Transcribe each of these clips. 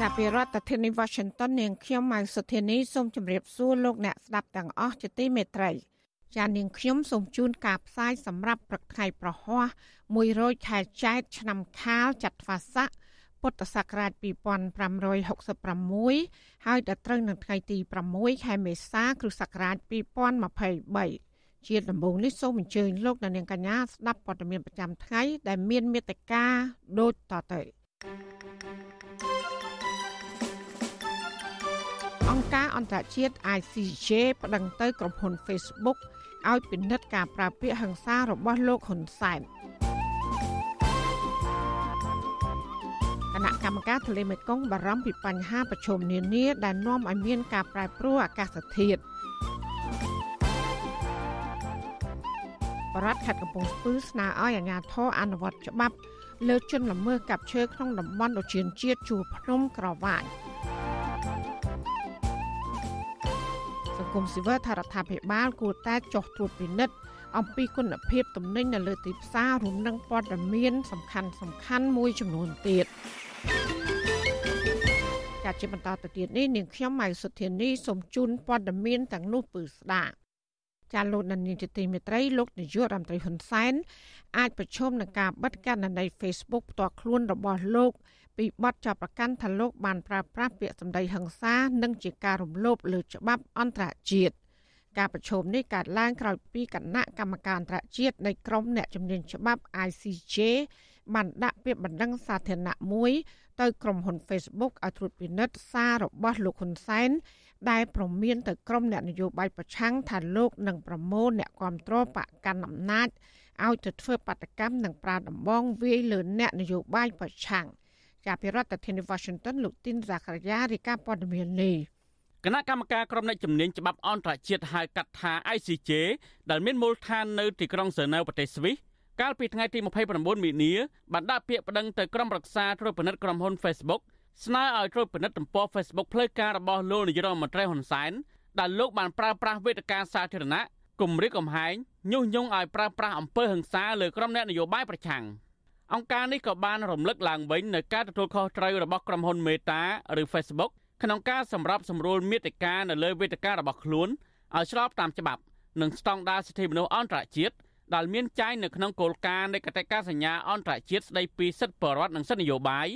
ចាប់ពីរដ្ឋធានី Washington នាងខ្ញុំម៉ៅសុធានីសូមជម្រាបសួរលោកអ្នកស្ដាប់ទាំងអស់ជាទីមេត្រីចានាងខ្ញុំសូមជូនការផ្សាយសម្រាប់ព្រឹកថ្ងៃប្រហ័ស100ខែចែកឆ្នាំខាលចត្វាស័កពុទ្ធសករាជ2566ហើយដល់ត្រូវនៅថ្ងៃទី6ខែមេសាគ្រិស្តសករាជ2023ជាដំបូងនេះសូមអញ្ជើញលោកអ្នកនាងកញ្ញាស្ដាប់ព័ត៌មានប្រចាំថ្ងៃដែលមានមេត្តាដូចតទៅ អង្គការអន្តរជាតិ ICJ ប្តឹងទៅក្រុមហ៊ុន Facebook ឲ្យពិនិត្យការប្រើពាក្យហិង្សារបស់លោកហ៊ុនសែនគណៈកម្មការទន្លេមេគង្គបារម្ភពីបញ្ហាប្រឈមនានា ដែលនាំឲ្យមានការប្រែប្រួលអាកាសធាតុបរដ្ឋខេត្តកំពង់ស្ពឺស្នើឲ្យអាជ្ញាធរអនុវត្តច្បាប់ លើជនល្មើសកាប់ឈើក្នុងតំបន់ឧទ្យានជាតិជួរភ្នំក្រវាញ គមស៊ីវិលថារដ្ឋាភិបាលគួរតែចុះត្រួតពិនិត្យអំពីគុណភាពទំនិញនៅលើទីផ្សាររួមនឹងព័ត៌មានសំខាន់សំខាន់មួយចំនួនទៀតចាត់ជាបន្តទៅទៀតនេះនាងខ្ញុំម៉ៅសុធានីសូមជូនព័ត៌មានទាំងនោះពឺស្ដាប់ចាលោកនានីជាទីមេត្រីលោកនាយករដ្ឋមន្ត្រីហ៊ុនសែនអាចប្រឈមនឹងការបិទគណនី Facebook ផ្ទាល់ខ្លួនរបស់លោក ពីបទចាប់ប្រកាន់ថាលោកបានប្រើប្រាស់ពាក្យសម្ដីហិង្សានិងជាការរំលោភលើច្បាប់អន្តរជាតិការប្រជុំនេះកើតឡើងក្រោយពីគណៈកម្មការអន្តរជាតិនៃក្រមអ្នកជំនាញច្បាប់ ICJ បានដាក់ពាក្យបណ្ដឹងសាធារណៈមួយទៅក្រុមហ៊ុន Facebook ឲ្យត្រួតពិនិត្យសាររបស់លោកហ៊ុនសែនដែលប្រមានទៅក្រុមអ្នកនយោបាយប្រឆាំងថាលោកនឹងប្រមូលអ្នកគ្រប់គ្រងបកកាន់អំណាចឲ្យទៅធ្វើបាតកម្មនិងប្រាដំបងវាយលើអ្នកនយោបាយប្រឆាំង ជាពីរដ្ឋធានី Washington លោកទីនសាករាយារីកាព័ត៌មាននេះគណៈកម្មការក្រុមអ្នកជំនាញច្បាប់អន្តរជាតិហៅកាត់ថា ICJ ដែលមានមូលដ្ឋាននៅទីក្រុងហ្សឺណែវប្រទេសស្វីសកាលពីថ្ងៃទី29មីនាបានដាក់ពាក្យប្តឹងទៅក្រុមរក្សាត្រួតពិនិត្យក្រុមហ៊ុន Facebook ស្នើឲ្យត្រួតពិនិត្យទំព័រ Facebook ផ្លូវការរបស់លោកនាយរដ្ឋមន្ត្រីហ៊ុនសែនដែលលោកបានប្រើប្រាស់វេទិកាសាធារណៈគំរាមកំហែងញុះញង់ឲ្យប្រើប្រាស់អំពើហិង្សាលើក្រុមអ្នកនយោបាយប្រឆាំង អង្គការនេះក៏បានរំលឹកឡើងវិញនៅការទទួលខុសត្រូវរបស់ក្រុមហ៊ុន Meta ឬ Facebook ក្នុងការសម្របសម្រួលមេតិកានៅលើវេទិការបស់ខ្លួនឲ្យស្របតាមច្បាប់និងស្តង់ដារសិទ្ធិមនុស្សអន្តរជាតិដែលមានចែងនៅក្នុងគោលការណ៍នៃកតិកាសញ្ញាអន្តរជាតិស្តីពីសិទ្ធិបរិវត្តនិងសិទ្ធិនយោបាយ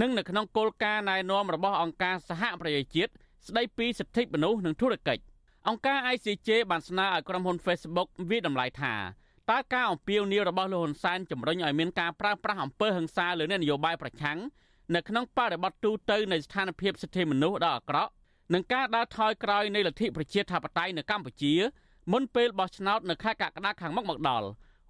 និងនៅក្នុងគោលការណ៍ណែនាំរបស់អង្គការសហប្រជាជាតិស្តីពីសិទ្ធិមនុស្សនិងធុរកិច្ចអង្គការ ICJ បានស្នើឲ្យក្រុមហ៊ុន Facebook វិតម្លៃថា តើការអំពាវនាវរបស់លោកហ៊ុនសែនជំរុញឲ្យមានការប្រើប្រាស់អំពើហិង្សាលើអ្នកនយោបាយប្រឆាំងនៅក្នុងបរិបទទូទៅនៃស្ថានភាពសិទ្ធិមនុស្សដ៏អាក្រក់និងការដើរថយក្រោយនៃលទ្ធិប្រជាធិបតេយ្យនៅកម្ពុជាមុនពេលបោះឆ្នោតនៅខែកក្កដាខាងមុខមកដល់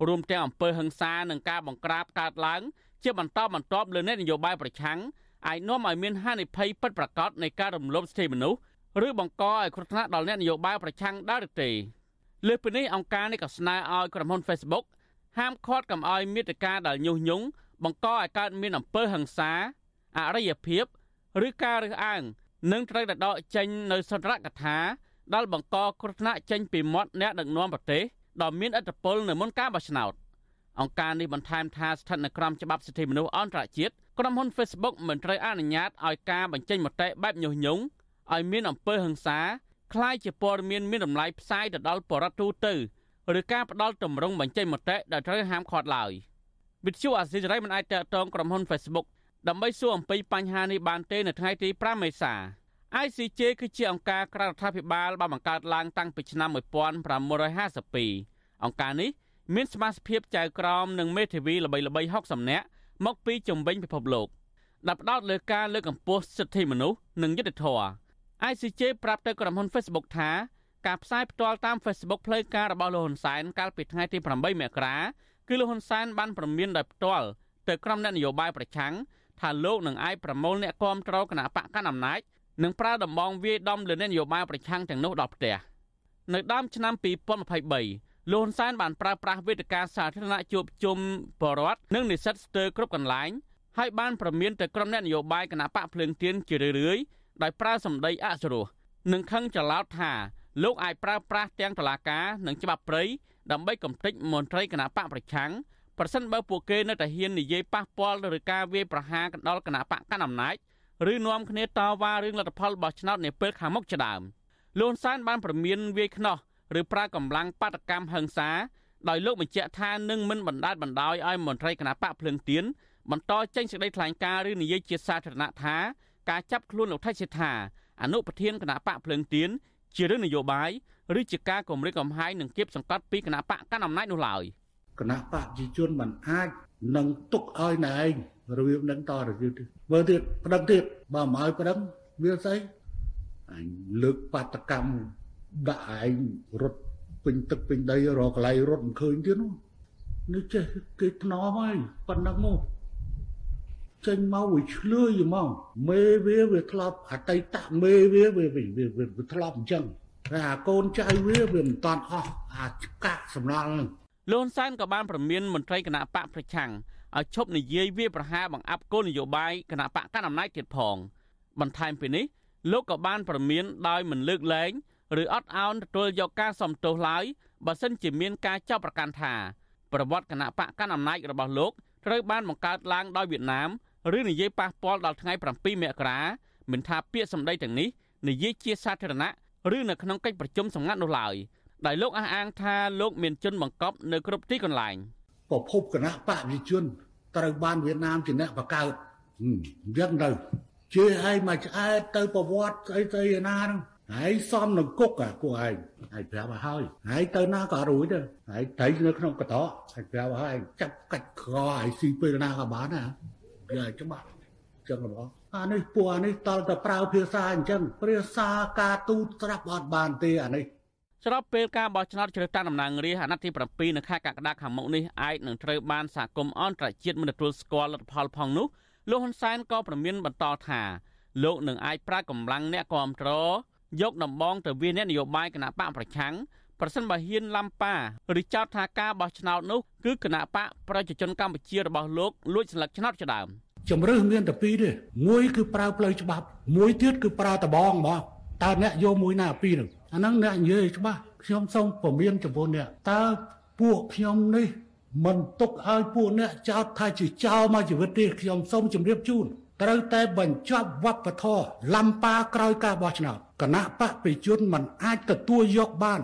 រួមទាំងអំពើហិង្សានិងការបង្ក្រាបកើតឡើង ជាបន្តបន្ទាប់លើអ្នកនយោបាយប្រឆាំងអាចនាំឲ្យមានហានិភ័យពិតប្រាកដនៃការរំលោភសិទ្ធិមនុស្សឬបង្កឲ្យគ្រោះថ្នាក់ដល់អ្នកនយោបាយប្រឆាំងដែរឬទេ លើសពីនេះអង្គការនេះក៏ស្នើឲ្យក្រុមហ៊ុន Facebook ហាមឃាត់កុំឲ្យមេតិការដែលញុះញង់បង្កឲ្យកើតមានអំពើហិង្សាអរិយភាពឬការរើសអើងនឹងត្រូវតែដកចេញនៅសន្ទរកថាដែលបង្កគ្រោះថ្នាក់ចេញពីមាត់អ្នកដឹកនាំប្រទេសដ៏មានឥទ្ធិពលនៅមុនការបោះឆ្នោតអង្គការនេះបន្ថែមថាស្ថិតនៅក្រោមច្បាប់សិទ្ធិមនុស្សអន្តរជាតិក្រុមហ៊ុន Facebook មិនត្រូវអនុញ្ញាតឲ្យការបញ្ចេញមតិបែបញុះញង់ឲ្យមានអំពើហិង្សា คล้ายជាព័ត៌មានមានតម្លៃផ្សាយទៅដល់បរិបទទូទៅឬការផ្ដាល់ទម្រង់បញ្ចេញមតិដែលត្រូវហាមឃាត់ឡើយវិទ្យុអាស៊ីសេរីមិនអាចតតងក្រុមហ៊ុន Facebook ដើម្បីសួរអំពីបញ្ហានេះបានទេនៅថ្ងៃទី5មេសា ICJ គឺជាអង្គការក្រៅរដ្ឋាភិបាលបានបង្កើតឡើងតាំងពីឆ្នាំ1952អង្គការនេះមានសមាជិកចៅក្រមនិងមេធាវីល្បីៗ60នាក់មកពីជំនាញពិភពលោកដែលផ្ដោតលើការលើកកម្ពស់សិទ្ធិមនុស្សនិងយុត្តិធម៌ ICJ ប្រាប់ទៅក្រុមហ៊ុន Facebook ថាការផ្សាយផ្ទាល់តាម Facebook ផ្លូវការរបស់លោកហ៊ុនសែនកាលពីថ្ងៃទី8មករាគឺលោកហ៊ុនសែនបានប្រមានដោយផ្ទាល់ទៅក្រុមអ្នកនយោបាយប្រឆាំងថាលោកនឹងអាចប្រមូលអ្នកគាំទ្រគណៈបកកណ្ដាលអំណាចនិងប្រើដំបងវាយដំលើអ្នកនយោបាយប្រឆាំងទាំងនោះដល់ផ្ទះនៅដើមឆ្នាំ2023លោកហ៊ុនសែនបានប្រើប្រាស់វេទិកាសាធារណៈជួបជុំបរដ្ឋនិងនិស្សិតស្ទើរគ្រប់កន្លែងហើយបានប្រមានទៅក្រុមអ្នកនយោបាយគណៈបកភ្លើងទៀនជារឿយៗ ដោយប្រើសម្ដីអសុរោះនិងខឹងច្រឡោតថាលោកអាចប្រើប្រាស់ទាំងតឡាការនិងច្បាប់ព្រៃដើម្បីកំទេចមន្ត្រីគណៈបកប្រឆាំងប្រសិនបើពួកគេនៅតែហ៊ាននិយាយប៉ះពាល់ឬការវាយប្រហារកណ្ដាលគណៈបកកណ្ដាលអំណាចឬនាំគ្នាតវ៉ារឿងលទ្ធផលរបស់ឆ្នោតនាពេលខាងមុខជាដើមលន់សានបានប្រមានវាយខ្នោះឬប្រើកម្លាំងបាតកម្មហិង្សាដោយលោកបញ្ជាក់ថានឹងមិនបណ្ដាលបណ្ដោយឲ្យមន្ត្រីគណៈបកភ្លឹងទៀនបន្តចេញសេចក្តីថ្លែងការណ៍ឬនិយាយជាសាធារណៈថា ការចាប់ខ្លួនលោកថៃសិដ្ឋាអនុប្រធានគណៈបកភ្លឹងទៀនជារឿងនយោបាយឬជាការគម្រិតកំហែងនឹងគៀបសង្កត់ពីគណៈបកកាន់អំណាចនោះឡើយគណៈបកប្រជាជនមិនអាចនឹងទុកឲ្យណែឯងរបៀបនឹងតទៅទៀតមើលទៀតប្តឹងទៀតបើមិនឲ្យប្តឹងវាស្អីអញលើកបាតកម្មដាក់ឯងរត់ពេញទឹកពេញដីរកកន្លែងរត់មិនឃើញទៀតនោះនេះចេះគេថ្នមហើយប៉ុណ្ណឹងមក ចេញមកវាឆ្លើយហ្មងមេវាវាធ្លាប់អតីតមេវាវាវាធ្លាប់អញ្ចឹងតែអាកូនចៅវាវាមិនតាន់អស់អាចកាក់សំណល់នឹងលន់សែនក៏បានប្រមានមន្ត្រីគណៈបកប្រឆាំងឲ្យឈប់និយាយវាប្រហារបង្អាប់គោលនយោបាយគណៈបកកណ្ដាលអំណាចទៀតផង បន្ថែមពីនេះលោកក៏បានប្រមានដោយមិនលើកលែងឬអត់ឱនទទួលយកការសំទោសឡើយបើសិនជាមានការចាប់ប្រកាន់ថាប្រវត្តិគណៈបកកណ្ដាលអំណាចរបស់លោក ត្រូវបានបង្កើតឡើងដោយវៀតណាមឬនិយាយប៉ះពាល់ដល់ថ្ងៃ7មករាមិនថាពាក្យសម្ដីទាំងនេះនិយាយជាសាធារណៈឬនៅក្នុងកិច្ចប្រជុំសម្ងាត់នោះឡើយដោយលោកអះអាងថាលោកមានជនបង្កប់នៅគ្រប់ទីកន្លែងប្រភពគណៈបកវិជនត្រូវបានវៀតណាមជាអ្នកបង្កើតយ៉ាងទៅជឿឲ្យមកឆ្អែតទៅប្រវត្តិស្អីស្អីណាហ្នឹង ហើយសំនឹងគុកអាពួកឯងហើយប្រាប់ឲ្យហើយហើយទៅណាក៏រួចទៅហើយត្រីនៅក្នុងកតោហើយប្រាប់ឲ្យហើយចាប់កាច់ក្រឲ្យស៊ីពេលណាក៏បានណាវាច្បាស់ចឹងបងអានេះពួកអានេះតលតែប្រើភាសាអញ្ចឹងភាសាការទូតស្រាប់អត់បានទេអានេះស្របពេលការបោះឆ្នោតជ្រើសតាំងតំណាងរាស្ត្រអាណត្តិទី7នៅខែកក្កដាខាងមុខនេះអាចនឹងត្រូវបានសហគមន៍អន្តរជាតិមិនទទួលស្គាល់លទ្ធផលផងនោះលោកហ៊ុនសែនក៏ប្រមានបន្តថាលោកនឹងអាចប្រើកម្លាំងអ្នកគ្រប់គ្រង យកដំបងទៅវាអ្នកនយោបាយគណៈបកប្រឆាំងប្រសិនបើហ៊ានឡំប៉ាឬចោទថាការបោះឆ្នោតនោះគឺគណៈបកប្រជាជនកម្ពុជារបស់លោកលួចស្លឹកឆ្នោតជាដើមជំរឿសមានតែពីរទេមួយគឺប្រើផ្លូវច្បាប់ មួយទៀតគឺប្រើតបងហ្មងតើអ្នកយកមួយណាពីរហ្នឹងអាហ្នឹងអ្នកនិយាយច្បាស់ខ្ញុំសូមពមៀនចំពោះអ្នកតើពួកខ្ញុំនេះមិនទុកឲ្យពួកអ្នកចោទថាជាចោលមកជីវិតទេខ្ញុំសូមជម្រាបជូន ត្រូវតែបញ្ចប់វប្បធម៌លំប៉ាក្រោយការបោះឆ្នោតគណៈបកប្រជាជនមិនអាចទទួលយកបាន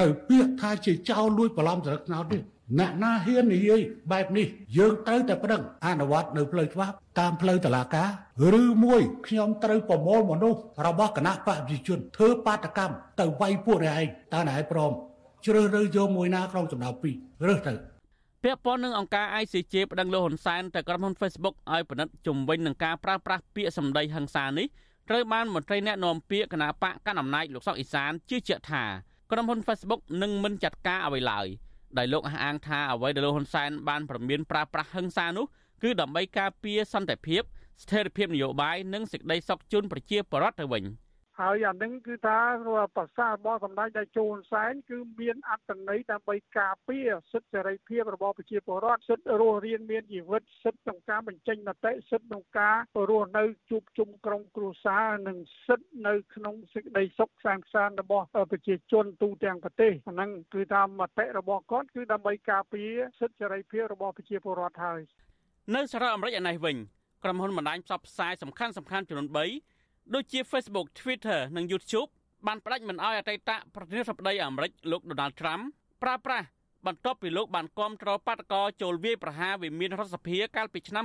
នៅពាក្យថាជាចោលលួចបន្លំស្លឹកឆ្នោតទេអ្នកណាហ៊ាននិយាយបែបនេះយើងត្រូវតែប្តឹងអនុវត្តនៅផ្លូវច្បាប់តាមផ្លូវតុលាការឬមួយខ្ញុំត្រូវប្រមូលមនុស្សរបស់គណៈបព្វជិជនធ្វើបាតកម្មទៅវាយពួកឯងតើណែព្រមជ្រើសរើសយកមួយណាក្នុងចំណោមពីររើសទៅ ពាក់ព័ន្ធនឹងអង្គការ ICJ ប្តឹងលោកហ៊ុនសែនទៅក្រុមហ៊ុន Facebook ឲ្យពិនិត្យជំវិញនឹងការប្រើប្រាស់ពាក្យសម្ដីហិង្សានេះត្រូវបានមន្ត្រីអ្នកណែនាំពាក្យគណៈបកកណ្ដាលអំណាចលោកសុកអេសានជឿជាក់ថាក្រុមហ៊ុន Facebook នឹងមិនចាត់ការអ្វីឡើយដោយលោកអះអាងថាអ្វីដែលលោកហ៊ុនសែនបានប្រមានប្រើប្រាស់ហិង្សានោះគឺដើម្បីការពារសន្តិភាពស្ថិរភាពនយោបាយនិងសេចក្តីសុខជូនប្រជាពលរដ្ឋទៅវិញ។ ហើយអានឹងគឺថាប្រសាសន៍របស់សម្ដេចតេជោហ៊ុនសែនគឺមានអត្តន័យដើម្បីការពារសិទ្ធិសេរីភាពរបស់ប្រជាពលរដ្ឋសិទ្ធិរស់រានមានជីវិតសិទ្ធិក្នុងការបញ្ចេញមតិសិទ្ធិក្នុងការរស់នៅជួបជុំក្រុមគ្រួសារនិងសិទ្ធិនៅក្នុងសេចក្តីសុខសាន្តសានរបស់ប្រជាជនទូទាំងប្រទេសអាហ្នឹងគឺតាមមតិរបស់គាត់គឺដើម្បីការពារសិទ្ធិសេរីភាពរបស់ប្រជាពលរដ្ឋហើយនៅសហរដ្ឋអាមេរិកឯនេះវិញក្រុមហ៊ុនបណ្ដាញផ្សព្វផ្សាយសំខាន់សំខាន់ចំនួន3 ដូចជា Facebook Twitter និង YouTube បានផ្ដាច់មិនអោយអតីតប្រធានាធិបតីអាមេរិកលោក Donald Trump ប្រើប្រាស់បន្ទាប់ពីលោកបានគាំទ្របាតកោចូលវាយប្រហារវិមានរដ្ឋសភាកាលពីឆ្នាំ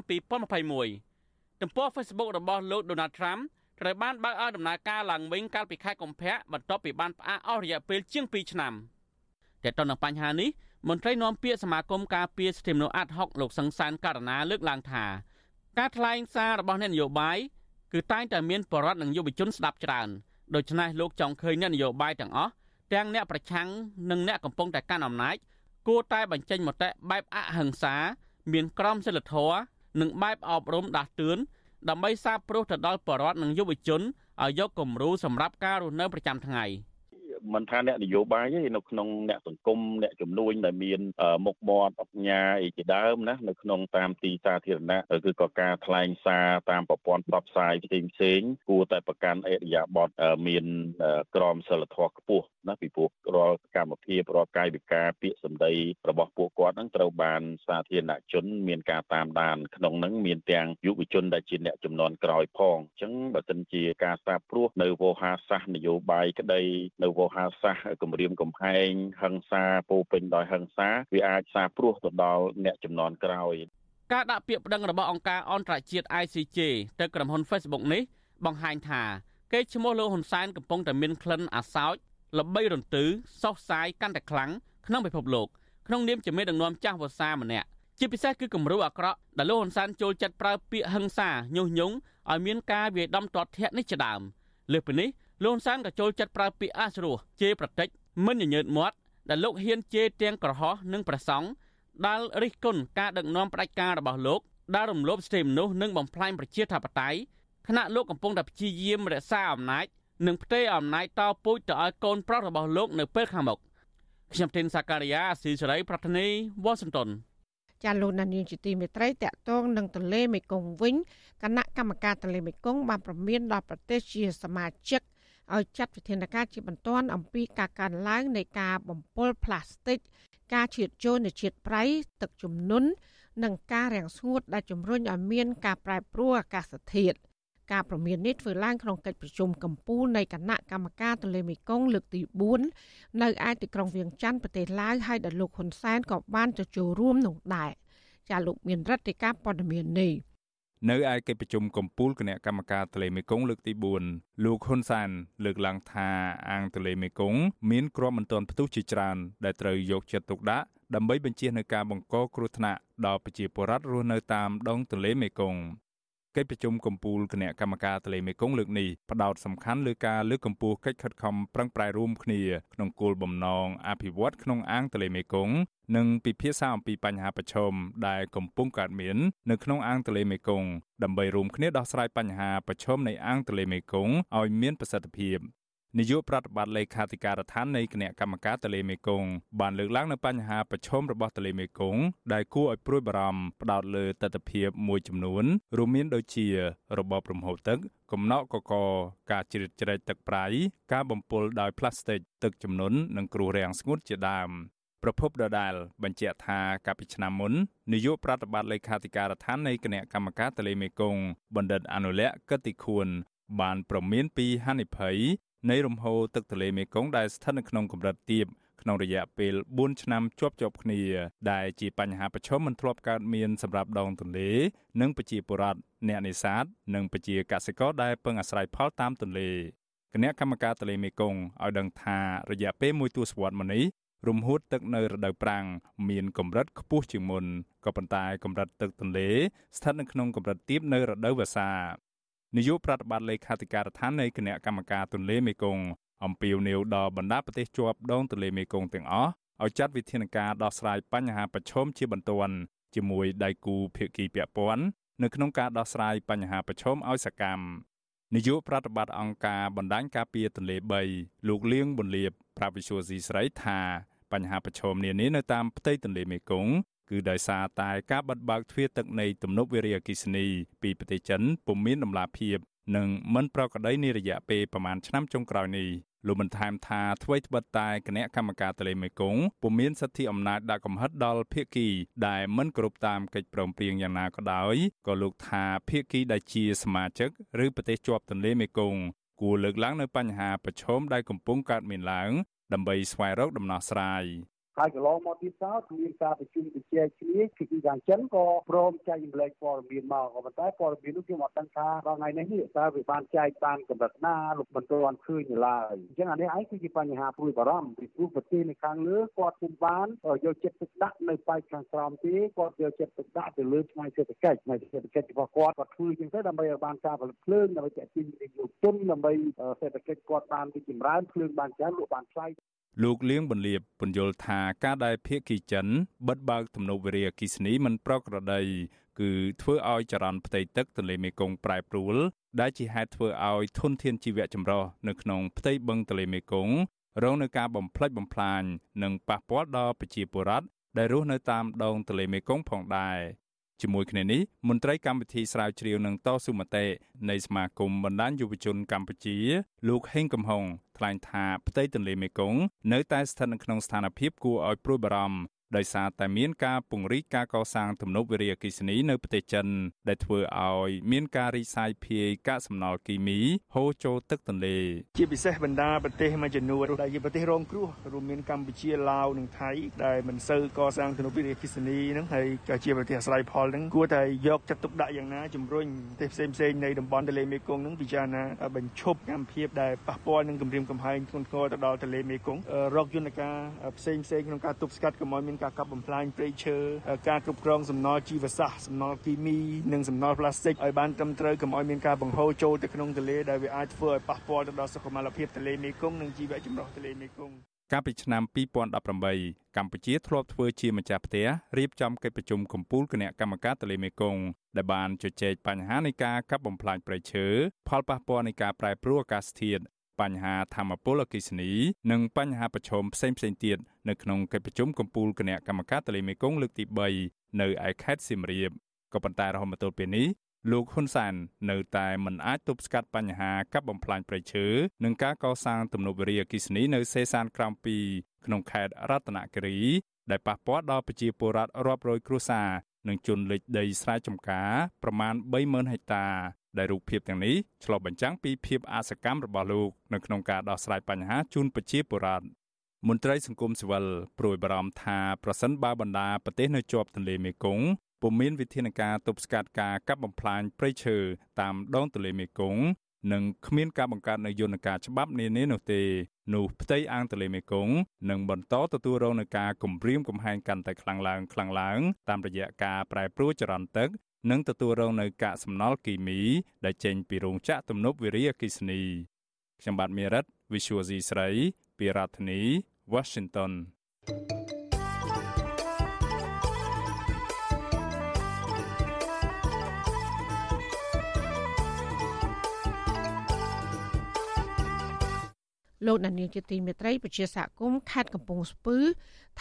2021ទំព័រ Facebook របស់លោក Donald Trump ត្រូវបានបើកឲ្យដំណើរការឡើងវិញកាលពីខែកុម្ភៈបន្ទាប់ពីបានផ្អាកអស់រយៈពេលជាង2ឆ្នាំតែទៅនឹងបញ្ហានេះមន្ត្រីនាំពាក្យសមាគមការពារសិទ្ធិមនុស្សអាត់ហុកលោកសង្សានករណាលើកឡើងថាការថ្លែងសាររបស់អ្នកនយោបាយ គឺតែងតែមានបរិវត្តនិងយុវជនស្ដាប់ច្រើនដូច្នេះលោកចង់ឃើញអ្នកនយោបាយទាំងអស់ទាំងអ្នកប្រឆាំងនិងអ្នកកំពុងតែកាន់អំណាចគួរតែបញ្ចេញមតិបែបអហិង្សា មានក្រមសីលធម៌និងបែបអប់រំដាស់តឿនដើម្បីសាបព្រោះទៅដល់បរិវត្តនិងយុវជនឲ្យយកគំរូសម្រាប់ការរស់នៅប្រចាំថ្ងៃ។ មិនថាអ្នកនយោបាយទេនៅក្នុងអ្នកសង្គមអ្នកជំនួញដែលមានមុខមាត់អបញ្ញា អីជាដើមណានៅក្នុងតាមទីសាធារណៈគឺក៏ការថ្លែងសារតាមប្រព័ន្ធផ្សព្វផ្សាយផ្សេងផ្សេងគួរតែប្រកាន់អេរិយាបថមានក្រមសីលធម៌ខ្ពស់ ណាពីព្រោះរាល់កម្មភាពរាល់កាយវិការពាក្យសម្ដីរបស់ពួកគាត់នឹងត្រូវបានសាធារណជនមានការតាមដានក្នុងនឹងមានទាំងយុវជនដែលជាអ្នកចំនួនក្រោយផងអញ្ចឹងបើសិនជាការសាបព្រោះនៅវោហារសាស្ត្រនយោបាយក្តីនៅវោហារសាស្ត្រគម្រាមកំហែងហិង្សាពោពេញដោយហិង្សាវាអាចសាព្រោះទៅដល់អ្នកចំនួនក្រោយការដាក់ពាក្យប្តឹងរបស់អង្គការអន្តរជាតិ ICJ ទៅក្រុមហ៊ុន Facebook នេះបង្ហាញថាកេរ្តិ៍ឈ្មោះលោកហ៊ុនសែនកំពុងតែមានក្លិនអាសោច ល្បីរន្ទឺសោកសាយកាន់តែខ្លាំងក្នុងពិភពលោកក្នុងនាមជាមេដឹកនាំចាស់វស្សាម្នាក់ជាពិសេសគឺគំរូអាក្រក់ដែលលោកហ៊ុនសែនចូលចិត្តប្រើពាក្យហិង្សាញុះញង់ឲ្យមានការវាយដំទាត់ធាក់នេះជាដើមលើសពីនេះលោកហ៊ុនសែនក៏ចូលចិត្តប្រើពាក្យអាស្រោះជេរប្រតិចមិនញញើតមាត់ដែលលោកហ៊ានជេរទាំងក្រហោះនិងប្រសង់ដែលរិះគន់ការដឹកនាំផ្ដាច់ការរបស់លោកដែលរំលោភសិទ្ធិមនុស្សនិងបំផ្លាញប្រជាធិបតេយ្យខណៈលោកកំពុងតែព្យាយាមរក្សាអំណាច និងផ្ទេរអំណាចតពូជទៅឲ្យកូនប្រុសរបស់លោកនៅពេលខាងមុខខ្ញុំធីនសាការីយ៉ាស៊ីសេរីប្រធានីវ៉ាស៊ីនតោនចាលោកនានីជាទីមេត្រីតកតងនឹងទន្លេមេគង្គវិញគណៈកម្មការទន្លេមេគង្គបានប្រមានដល់ប្រទេសជាសមាជិកឲ្យចាត់វិធានការជាបន្ទាន់អំពីការកើនឡើងនៃការបំពុលផ្លាស្ទិកការឈាបចូលនៃជាតិប្រៃទឹកជំនន់និងការរាំងស្ងួតដែលជំរុញឲ្យមានការប្រែប្រួលអាកាសធាតុ ការប្រមាននេះធ្វើឡើងក្នុងកិច្ចប្រជុំកំពូលនៃគណៈកម្មការទន្លេមេគង្គលើកទី4នៅឯទីក្រុងវៀងច័ន្ទប្រទេសឡាវហើយដែលលោកហ៊ុនសែនក៏បានទៅចូលរួមនោះដែរចាលោកមានរដ្ឋាភិការព័ត៌មាននេះនៅឯកិច្ចប្រជុំកំពូលគណៈកម្មការទន្លេមេគង្គលើកទី4លោកហ៊ុនសានលើកឡើងថាអាងទន្លេមេគង្គមានគ្រាប់មិនទាន់ផ្ទុះជាច្រើនដែលត្រូវយកចិត្តទុកដាក់ដើម្បីបញ្ជៀសនូវការបង្កគ្រោះថ្នាក់ដល់ប្រជាពលរដ្ឋរស់នៅតាមដងទន្លេមេគង្គ កិច្ចប្រជុំកំពូលគណៈកម្មការទន្លេមេគង្គលើកនេះផ្ដោតសំខាន់លើការលើកកម្ពស់កិច្ចខិតខំប្រឹងប្រែងរួមគ្នាក្នុងគោលបំណងអភិវឌ្ឍក្នុងអាងទន្លេមេគង្គនិងពិភាក្សាអំពីបញ្ហាប្រឈមដែលកំពុងកើតមាននៅក្នុងអាងទន្លេមេគង្គដើម្បីរួមគ្នាដោះស្រាយបញ្ហាប្រឈមនៃអាងទន្លេមេគង្គឲ្យមានប្រសិទ្ធភាព នាយកប្រតិបត្តិលេខាធិការដ្ឋាននៃគណៈកម្មការទន្លេមេគង្គបានលើកឡើងនៅបញ្ហាប្រឈមរបស់ទន្លេមេគង្គដែលគួរឲ្យព្រួយបារម្ភផ្ដោតលើទស្សនវិជ្ជាមួយចំនួនរួមមានដូចជា របបរំហូរទឹកកំណកកកការជ្រៀតជ្រែកទឹកប្រៃការបំពុលដោយផ្លាស្ទិកទឹកជំនន់និងគ្រោះរាំងស្ងួតជាដើមប្រពន្ធដដាលបញ្ជាក់ថាកាលពីឆ្នាំមុននាយកប្រតិបត្តិលេខាធិការដ្ឋាននៃគណៈកម្មការទន្លេមេគង្គបណ្ឌិតអនុលក្ខកតិខួនបានប្រមានពីហានិភ័យ នៃរំហូរទឹកទន្លេមេគង្គដែលស្ថិតនៅក្នុងកម្រិតទាបក្នុងរយៈពេល4ឆ្នាំជាប់ជាប់គ្នាដែលជាបញ្ហាប្រឈមមិនធ្លាប់កើតមានសម្រាប់ដងទន្លេ និងប្រជាពលរដ្ឋអ្នកនេសាទនិងប្រជាកសិករដែលពឹងអាស្រ័យផលតាមទន្លេគណៈកម្មការទន្លេមេគង្គឲ្យដឹងថារយៈពេលមួយទសវត្សរ៍មកនេះរំហួតទឹកនៅរដូវប្រាំងមានកម្រិតខ្ពស់ជាងមុនក៏ប៉ុន្តែកម្រិតទឹកទន្លេស្ថិតនៅក្នុងកម្រិតទាបនៅរដូវវស្សា នាយកប្រតិបត្តិលេខាធិការដ្ឋាននៃគណៈកម្មការទន្លេមេគង្គអំពាវនាវដល់បណ្ដាប្រទេសជាប់ដងទន្លេមេគង្គទាំងអស់ឲ្យចាត់វិធានការដោះស្រាយបញ្ហាប្រឈមជាបន្ទាន់ជាមួយដៃគូភាគីពាក់ព័ន្ធនៅក្នុងការដោះស្រាយបញ្ហាប្រឈមឲ្យសកម្មនាយកប្រតិបត្តិអង្គការបណ្ដាញការពារទន្លេ3លោកលៀងប៊ុនលៀបប្រាប់វិសុយស៊ីស្រីថាបញ្ហាប្រឈមនានានៅតាមផ្ទៃទន្លេមេគង្គ គឺដោយសារតែការបិទបើកទ្វារទឹកនៃទំនប់វារីអគ្គិសនី ពីប្រទេសចិនពុំមានដំណាភាពនិងមិនប្រក្រតីនារយៈពេលប្រមាណឆ្នាំចុងក្រោយនេះលោកបានថែមថាអ្វីត្បិតតែគណៈកម្មការទន្លេមេគង្គពុំមានសិទ្ធិអំណាចដាក់កំហិតដល់ភាគីដែលមិនគោរពតាមកិច្ចព្រមព្រៀងយ៉ាងណាក៏ដោយក៏លោកថាភាគីដែលជាសមាជិកឬប្រទេសជាប់ទន្លេមេគង្គគួរលើកឡើងនៅបញ្ហាប្រឈមដែលកំពុងកើតមានឡើងដើម្បីស្វែងរកដំណោះស្រាយ ហើយកន្លងមកទៀតតមានការប្រជុំជជែកគ្នាគឺទីខាងចិនក៏ព្រមចែករំលែកព័ត៌មានមកក៏ប៉ុន្តែព័ត៌មាននោះខ្ញុំអត់ដឹងថាដល់ថ្ងៃនេះតើវាបានចែកបានកម្រិតណាលោកមិនទាន់ឃើញឡើយអញ្ចឹងអានេះឯងគឺជាបញ្ហាព្រួយបារម្ភពីព្រោះប្រទេសនៅខាងលើគាត់ពុំបានយកចិត្តទុកដាក់នៅបែបខាងក្រោមទេគាត់យកចិត្តទុកដាក់ទៅលើផ្នែកសេដ្ឋកិច្ចផ្នែកសេដ្ឋកិច្ចរបស់គាត់គាត់ធ្វើជាងទៅដើម្បីឲ្យបានការផលិតភ្លើងដើម្បីទាក់ទាញវិនិយោគទុនដើម្បីសេដ្ឋកិច្ចគាត់បានរីកចម្រើនភ្លើងបានច្រើនលក់បានថ្លៃ លោកលៀងបន្លាបពន្យល់ថាការដែលភៀកគីចិនបិទបើកទំនប់វារីអគ្គិសនីមិនប្រក្រតីគឺធ្វើឲ្យចរន្តផ្ទៃទឹកទន្លេមេគង្គប្រែប្រួលដែលជាហេតុធ្វើឲ្យធនធានជីវៈចម្រុះនៅក្នុងផ្ទៃបឹងទន្លេមេគង្គរងនឹងការបំផ្លិចបំផ្លាញនិងប៉ះពាល់ដល់ប្រជាពលរដ្ឋដែលរស់នៅតាមដងទន្លេមេគង្គផងដែរ ជាមួយគ្នានេះមន្ត្រីកម្មវិធីស្រាវជ្រាវនឹងតស៊ូមតិនៃសមាគមបណ្ដាញយុវជនកម្ពុជា លោកហេងកំហុងថ្លែងថាផ្ទៃទន្លេមេគង្គនៅតែស្ថិតនៅក្នុងស្ថានភាពគួរឲ្យព្រួយបារម្ភ ដោយសារតែមានការពង្រីកការកសាងទំនប់វារីអគ្គិសនីនៅប្រទេសចិន ដែលធ្វើឲ្យមានការរីកសាយភាយកាកសំណល់គីមីហូរចូលទឹកទន្លេជាពិសេសបណ្ដាប្រទេសមួយចំនួនដែលជាប្រទេសរងគ្រោះរួមមានកម្ពុជាឡាវនិងថៃដែលមិនសូវកសាងទំនប់វារីអគ្គិសនីហ្នឹងហើយក៏ជាប្រទេសអាស្រ័យផលហ្នឹងគួរតែយកចិត្តទុកដាក់យ៉ាងណាជំរុញប្រទេសផ្សេងផ្សេងនៃតំបន់ទន្លេមេគង្គហ្នឹងពិចារណាបញ្ឈប់កម្មភាពដែលប៉ះពាល់នឹងគម្រាមកំហែងធ្ងន់ធ្ងរទៅដល់ទន្លេមេគង្គរកយន្តការផ្សេងផ្សេងក្នុងការទប់ស្កាត់កុំឲ្យមានការកាប់បំផ្លាញព្រៃឈើការគ្រប់គ្រងសំណល់ជីវសាស្ត្រសំណល់គីមីនិងសំណល់ប្លាស្ទិកឲ្យបានត្រឹមត្រូវកុំឲ្យមានការបង្ហូរចូលទៅក្នុងទន្លេដែលវាអាចធ្វើឲ្យប៉ះពាល់ទៅដល់សុខុមាលភាពទន្លេមេគង្គនិងជីវៈចម្រុះទន្លេមេគង្គកាលពីឆ្នាំ2018កម្ពុជាធ្លាប់ធ្វើជាម្ចាស់ផ្ទះរៀបចំកិច្ចប្រជុំកំពូលគណៈកម្មការទន្លេមេគង្គដែលបានជជែកបញ្ហានៃការកាប់បំផ្លាញព្រៃឈើផលប៉ះពាល់នៃការប្រែប្រួលអាកាសធាតុ បញ្ហាធម្មពលអគិសនីនិងបញ្ហាប្រឈមផ្សេងៗទៀតនៅក្នុងកិច្ចប្រជុំកំពូលគណៈកម្មការទន្លេមេគង្គលើកទី3នៅឯខេត្តសៀមរាបក៏ប៉ុន្តែរហូតមកទល់ពេលនេះលោកហ៊ុនសាននៅតែមិនអាចទប់ស្កាត់បញ្ហាកាប់បំផ្លាញព្រៃឈើនិងការកសាងទំនប់វារីអគ្គិសនីនៅសេសានក្រោម2ក្នុងខេត្តរតនគិរីដែលប៉ះពាល់ដល់ប្រជាពលរដ្ឋរាប់រយគ្រួសារនិងជនលិចដីស្រែចម្ការប្រមាណ30000ហិកតា ដែលរូបភាពទាំងនេះឆ្លុះបញ្ចាំងពីភាពអសកម្មរបស់លោកនៅក្នុងការដោះស្រាយបញ្ហាជូនប្រជាពលរដ្ឋមន្ត្រីសង្គមស៊ីវិលព្រួយបារម្ភថាប្រសិនបើបណ្ដាប្រទេសនៅជាប់ទន្លេមេគង្គពុំមានវិធានការទប់ស្កាត់ការកាប់បំផ្លាញព្រៃឈើតាមដងទន្លេមេគង្គនិងគ្មានការបង្កើតនូវយន្តការច្បាប់នានានោះទេនោះផ្ទៃអាងទន្លេមេគង្គនឹងបន្តទទួលរងនឹងការគំរាមកំហែងកាន់តែខ្លាំងឡើងខ្លាំងឡើងតាមរយៈការប្រែប្រួលចរន្តទឹក និងទទួលរងនៅកាកសំណល់គីមី ដែលចេញពីរោងចក្រទំនប់វារីអគ្គិសនីខ្ញុំបាទមេរិត Visual C ស្រីពីរដ្ឋធានី Washington thank you លោកដានៀងជាទីមេត្រីប្រជាសហគមន៍ខេត្តកំពង់ស្ពឺ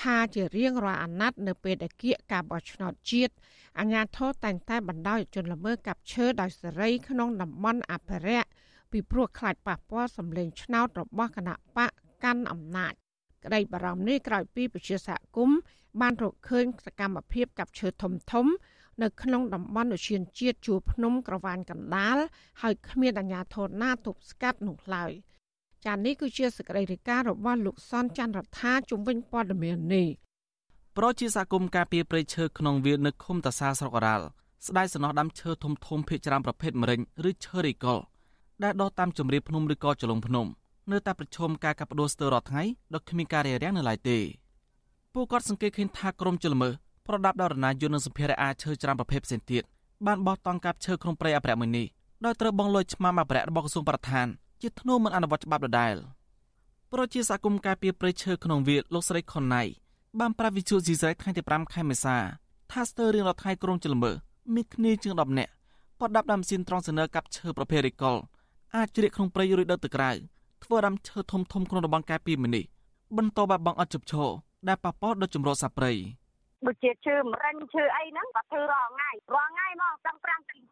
ថាជារៀងរាល់អាណត្តិនៅពេលដែលគៀកការបោះឆ្នោតជាតិអាជ្ញាធរតែងតែបណ្ដោយជនល្មើសកាប់ឈើដោយសេរីក្នុងតំបន់អភិរក្សពីព្រោះខ្លាចប៉ះពាល់សម្លេងឆ្នោតរបស់គណៈបកកាន់អំណាចក្តីបារម្ភនេះក្រោយពីប្រជាសហគមន៍បានរកឃើញសកម្មភាពកាប់ឈើធំធំ នៅក្នុងតំបន់ឧឈានជាតិជួរភ្នំក្រវ៉ាញកណ្ដាលហើយគ្មានអាជ្ញាធរណាទប់ស្កាត់នោះឡើយ។ ចានេះគឺជាសកម្មភាពរបស់លោកសនច័ន្ទរដ្ឋាជំវិញព័ត៌មាននេះប្រជាសកម្មការពីព្រៃឈើក្នុងវាលនៅឃុំតាសាស្រុករ៉ាល់ស្ដាយសំណោះដាំឈើធំធំភ ieck ច្រាមប្រភេទមរិញឬឈើរីកុលដែលដុះតាមជំរាបភ្នំឬក៏ចលងភ្នំនៅតែប្រឈមការកាប់ដួលស្ទើររាល់ថ្ងៃដោយគ្មានការរារាំងនៅឡើយទេពួកគាត់សង្កេតឃើញថាក្រុមជលមើប្រដាប់ដល់រណាយន្តនិងសម្ភារៈអាឈើច្រាមប្រភេទផ្សេងទៀតបានបោះតង់កាប់ឈើក្នុងព្រៃអភិរក្សមួយនេះដោយត្រូវបងលុយឆ្មាំអភិរក្សរបស់ក្រសួងបរិស្ថាន ជាធ្នូមិនអនុវត្តច្បាប់ដដែលប្រជាសកម្មការពីព្រៃឈើក្នុងវាលលោកស្រីខុនណៃបានប្រាប់វិទ្យុស៊ីសរ៉ៃថ្ងៃទី5ខែមេសាថាស្ទើររៀងរាល់ថ្ងៃក្រុងចលមើមានគ្នាជាង10នាក់បដាប់ដាំស៊ីនត្រង់សនើកាប់ឈើប្រភេទរីកុលអាចជ្រៀកក្នុងព្រៃរួចដុតទៅក្រៅធ្វើដាំឈើធំធំក្នុងតំបន់កែពីមីនេះបន្តបាត់បង់អត់ជប់ឈរដែលប៉ះពាល់ដល់ចម្រោះសាព្រៃដូចជាឈើមរិញឈើអីហ្នឹងក៏ធ្វើរាល់ថ្ងៃរាល់ថ្ងៃមកតាំង5ទីផ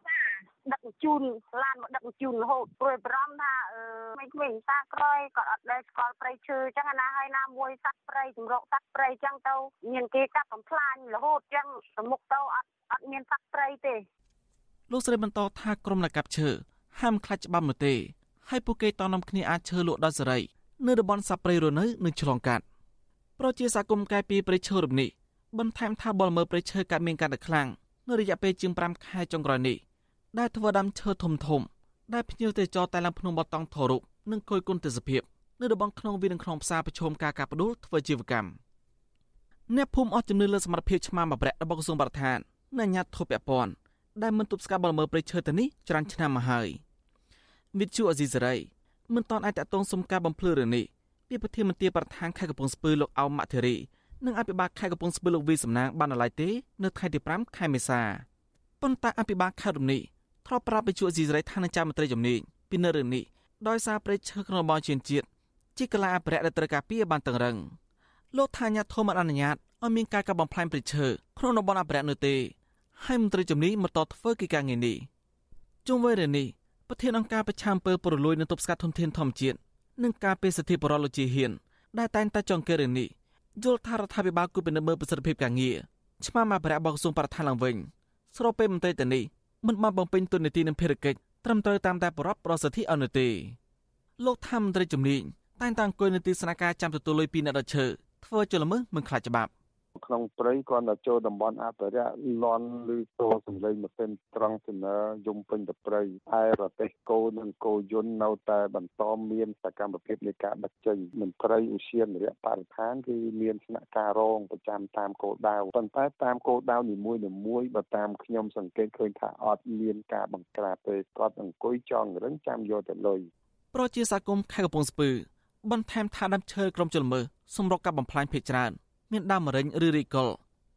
្សារ ដឹកជូនឡានមកដឹកជូនរហូតព្រួយបារម្ភថាអឺក្មេងៗតាក្រោយក៏អត់ដែលស្គាល់ព្រៃឈើអញ្ចឹងណាហើយណាមួយសត្វព្រៃចម្រោកសត្វព្រៃអញ្ចឹងទៅមានគេកាប់បំផ្លាញរហូតអញ្ចឹងទៅមុខទៅអត់អត់មានសត្វព្រៃទេលោកស្រីបន្តថាក្រុមអ្នកកាប់ឈើហាមខ្លាចច្បាប់នោះទេហើយពួកគេតនាំគ្នាអាចឈើលក់ដល់សេរីនៅតំបន់សាព្រៃរនៅនឹងឆ្លងកាត់ប្រជាសហគមន៍កែពីព្រៃឈើរំនេះបន្ថែមថាបលមើព្រៃឈើកើតមានការដឹកខ្លាំងនៅរយៈពេលជាង5ខែចុងក្រោយនេះ ដែលធ្វើដាំឈើធំធំដែលភ្ញៀវទេសចរតែឡើងភ្នំបតង់ថរុនិងគយគុណទេសភាពនៅតំបន់ក្នុងវាលនិងក្នុងផ្សារប្រឈមការកាប់ផ្ដួលធ្វើជីវកម្មអ្នកភូមិអស់ជំនឿលើសមត្ថភាពឆ្មាំបប្រាក់របស់ក្រសួងបរិស្ថាននិងអាជ្ញាធរពាក់ព័ន្ធដែលមិនទប់ស្កាត់បលមើព្រៃឈើទៅនេះច្រើនឆ្នាំមកហើយវិទ្យុអេស៊ីសេរីមិនតាន់អាចតតងសុំការបំភ្លឺរឿងនេះពីប្រធានមន្ត្រីប្រធានខេត្តកំពង់ស្ពឺលោកអោមម៉ាក់ធីរីនិងអភិបាលខេត្តកំពង់ស្ពឺលោកវីសំណាងបានណឡៃទេ នៅថ្ងៃទី5ខែមេសាប៉ុន្តែអភិបាលខេត្តរំនេះ ធ្លាប់ប្រាប់វិទ្យុអេស៊ីសេរីថានឹងចាំមន្ត្រីជំនាញពីនៅរឿងនេះដោយសារព្រៃឈើក្នុងបោះជាតិជាតិជាកលាអភិរក្សដែលត្រូវការពីបានតឹងរឹងលោកថាញាធមអនុញ្ញាតឲ្យមានការកាប់បំផ្លាញព្រៃឈើក្នុងតំបន់អភិរក្សនោះទេហើយមន្ត្រីជំនាញបន្តធ្វើកិច្ចការងារនេះជុំវិញរឿងនេះប្រធានអង្គការប្រឆាំងអំពើពុករលួយនិងទប់ស្កាត់ធនធានធម្មជាតិនិងការពារសិទ្ធិបរិលោកជាហ៊ានដែលតែងតែចងគេរឿងនេះយល់ថារដ្ឋាភិបាលគួរពិនិត្យមើលប្រសិទ្ធភាពការងារឆ្មាំអភិរក្សរបស់ក្រសួងបរិស្ថានឡើងវិញស្របពេលមន្ត្រីទៅនេះ មិនបានបំពេញទុននីតិនិងភារកិច្ចត្រឹមត្រូវតាមតែប្រពប្រសិទ្ធិអនុទេលោកថាមន្ត្រីជំនាញតែងតែអង្គុយនៅទីស្នាក់ការចាំទទួលលុយពីអ្នកដុតឈើធ្វើជាល្មើសមិនខ្លាចច្បាប់ ក្នុងព្រៃគាត់ទៅចូលតំបន់អភិរក្សលន់ឬតសំឡេងម៉ាស៊ីនត្រង់ស្នើយំពេញទៅព្រៃឯរទេសគោនិងគោយន្តនៅតែបន្តមានសកម្មភាពនៃការដឹកចេញមន្ត្រីឧស្សាហនរៈបរិស្ថានគឺមានស្នាក់ការរងប្រចាំតាមគោលដៅប៉ុន្តែតាមគោលដៅនីមួយៗមួយបើតាមខ្ញុំសង្កេតឃើញថាអត់មានការបង្ក្រាបទេគាត់អង្គុយចងរឹងចាំយកទៅលុយប្រជាសកម្មខេត្តកំពង់ស្ពឺបន្ថែមថាដើមឈើក្រុមជលមើសម្រុកកាប់បំផ្លាញភេកច្រើន មានដើមម្រេចឬរីកុល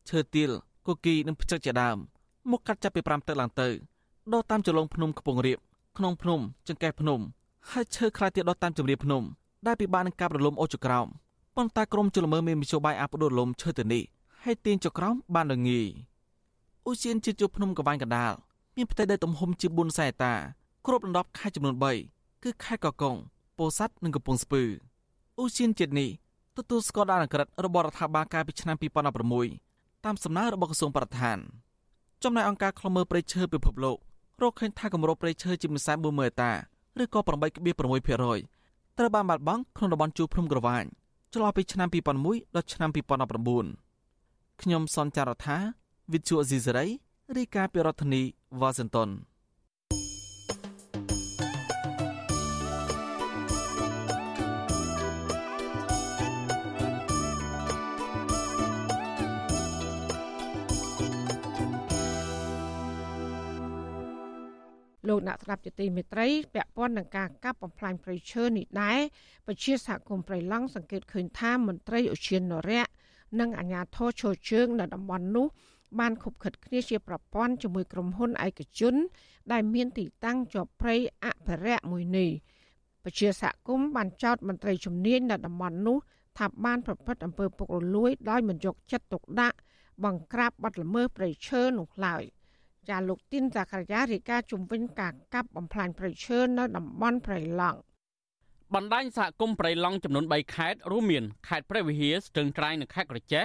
ឈើទាលគូគីនិងផ្ចឹកជាដើមមកកាត់ចាប់ពី5ទឹកឡើងទៅដកតាមចលងភ្នំខ្ពង់រាបក្នុងភ្នំចង្កេះភ្នំហើយឈើខ្លះទៀតដកតាមជំរាបភ្នំដែលពិបាកនឹងកាប់រលំអូចក្រោមប៉ុន្តែក្រមជលមើមានមធ្យោបាយអាប់ដួលរលំឈើទៅនេះហើយទាញចក្រោមបានល្ងាយឧសៀនជាជួរភ្នំកវាញ់កដាលមានផ្ទៃដីទំហំជា4សែតាគ្របដណ្ដប់ខេត្តចំនួន3គឺខេត្តកកុងពោធិ៍សាត់និងកំពង់ស្ពឺឧសៀនជាតិនេះ ទទួលស្គាល់ដល់អក្រិតរបស់រដ្ឋាភិបាលកាលពីឆ្នាំ2016តាមសំណើរបស់ក្រសួងបរិស្ថានចំណែកអង្គការឃ្លាំមើលព្រៃឈើពិភពលោករកឃើញថាគម្របព្រៃឈើជាមិនសែន40000ហិកតាឬក៏8.6%ត្រូវបានបាត់បង់ក្នុងតំបន់ជួរភ្នំក្រវាញចន្លោះពីឆ្នាំ2001ដល់ឆ្នាំ2019ខ្ញុំសនចាររថាវិទ្យុអេស៊ីសេរីរាយការណ៍ពីរដ្ឋធានីវ៉ាស៊ីនតោន លោកអ្នកស្ដាប់ជាទីមេត្រីពាក់ព័ន្ធនឹងការកាប់បំផ្លាញព្រៃឈើនេះដែរពជាសហគមន៍ព្រៃឡង់សង្កេតឃើញថាមន្ត្រីឧឈាននរៈនិងអាជ្ញាធរឈរជើងនៅតំបន់នោះបានខុបខិតគ្នាជាប្រព័ន្ធជាមួយក្រុមហ៊ុនឯកជន ដែលមានទីតាំងជាប់ព្រៃអភិរក្សមួយនេះពជាសហគមន៍បានចោទមន្ត្រីជំនាញនៅតំបន់នោះថាបានប្រព្រឹត្តអំពើពុករលួយដោយមិនយកចិត្តទុកដាក់បង្ក្រាបបទល្មើសព្រៃឈើនោះឡើយ។ ចាលោកទីនសាករាជរាជការជំវិញការកាប់បំផ្លាញព្រៃឈើនៅតំបន់ព្រៃឡង់បណ្ដាញសហគមន៍ព្រៃឡង់ចំនួន3ខេត្តរួមមានខេត្តព្រះវិហារស្ទឹងត្រែងនិងខេត្តក្រចេះ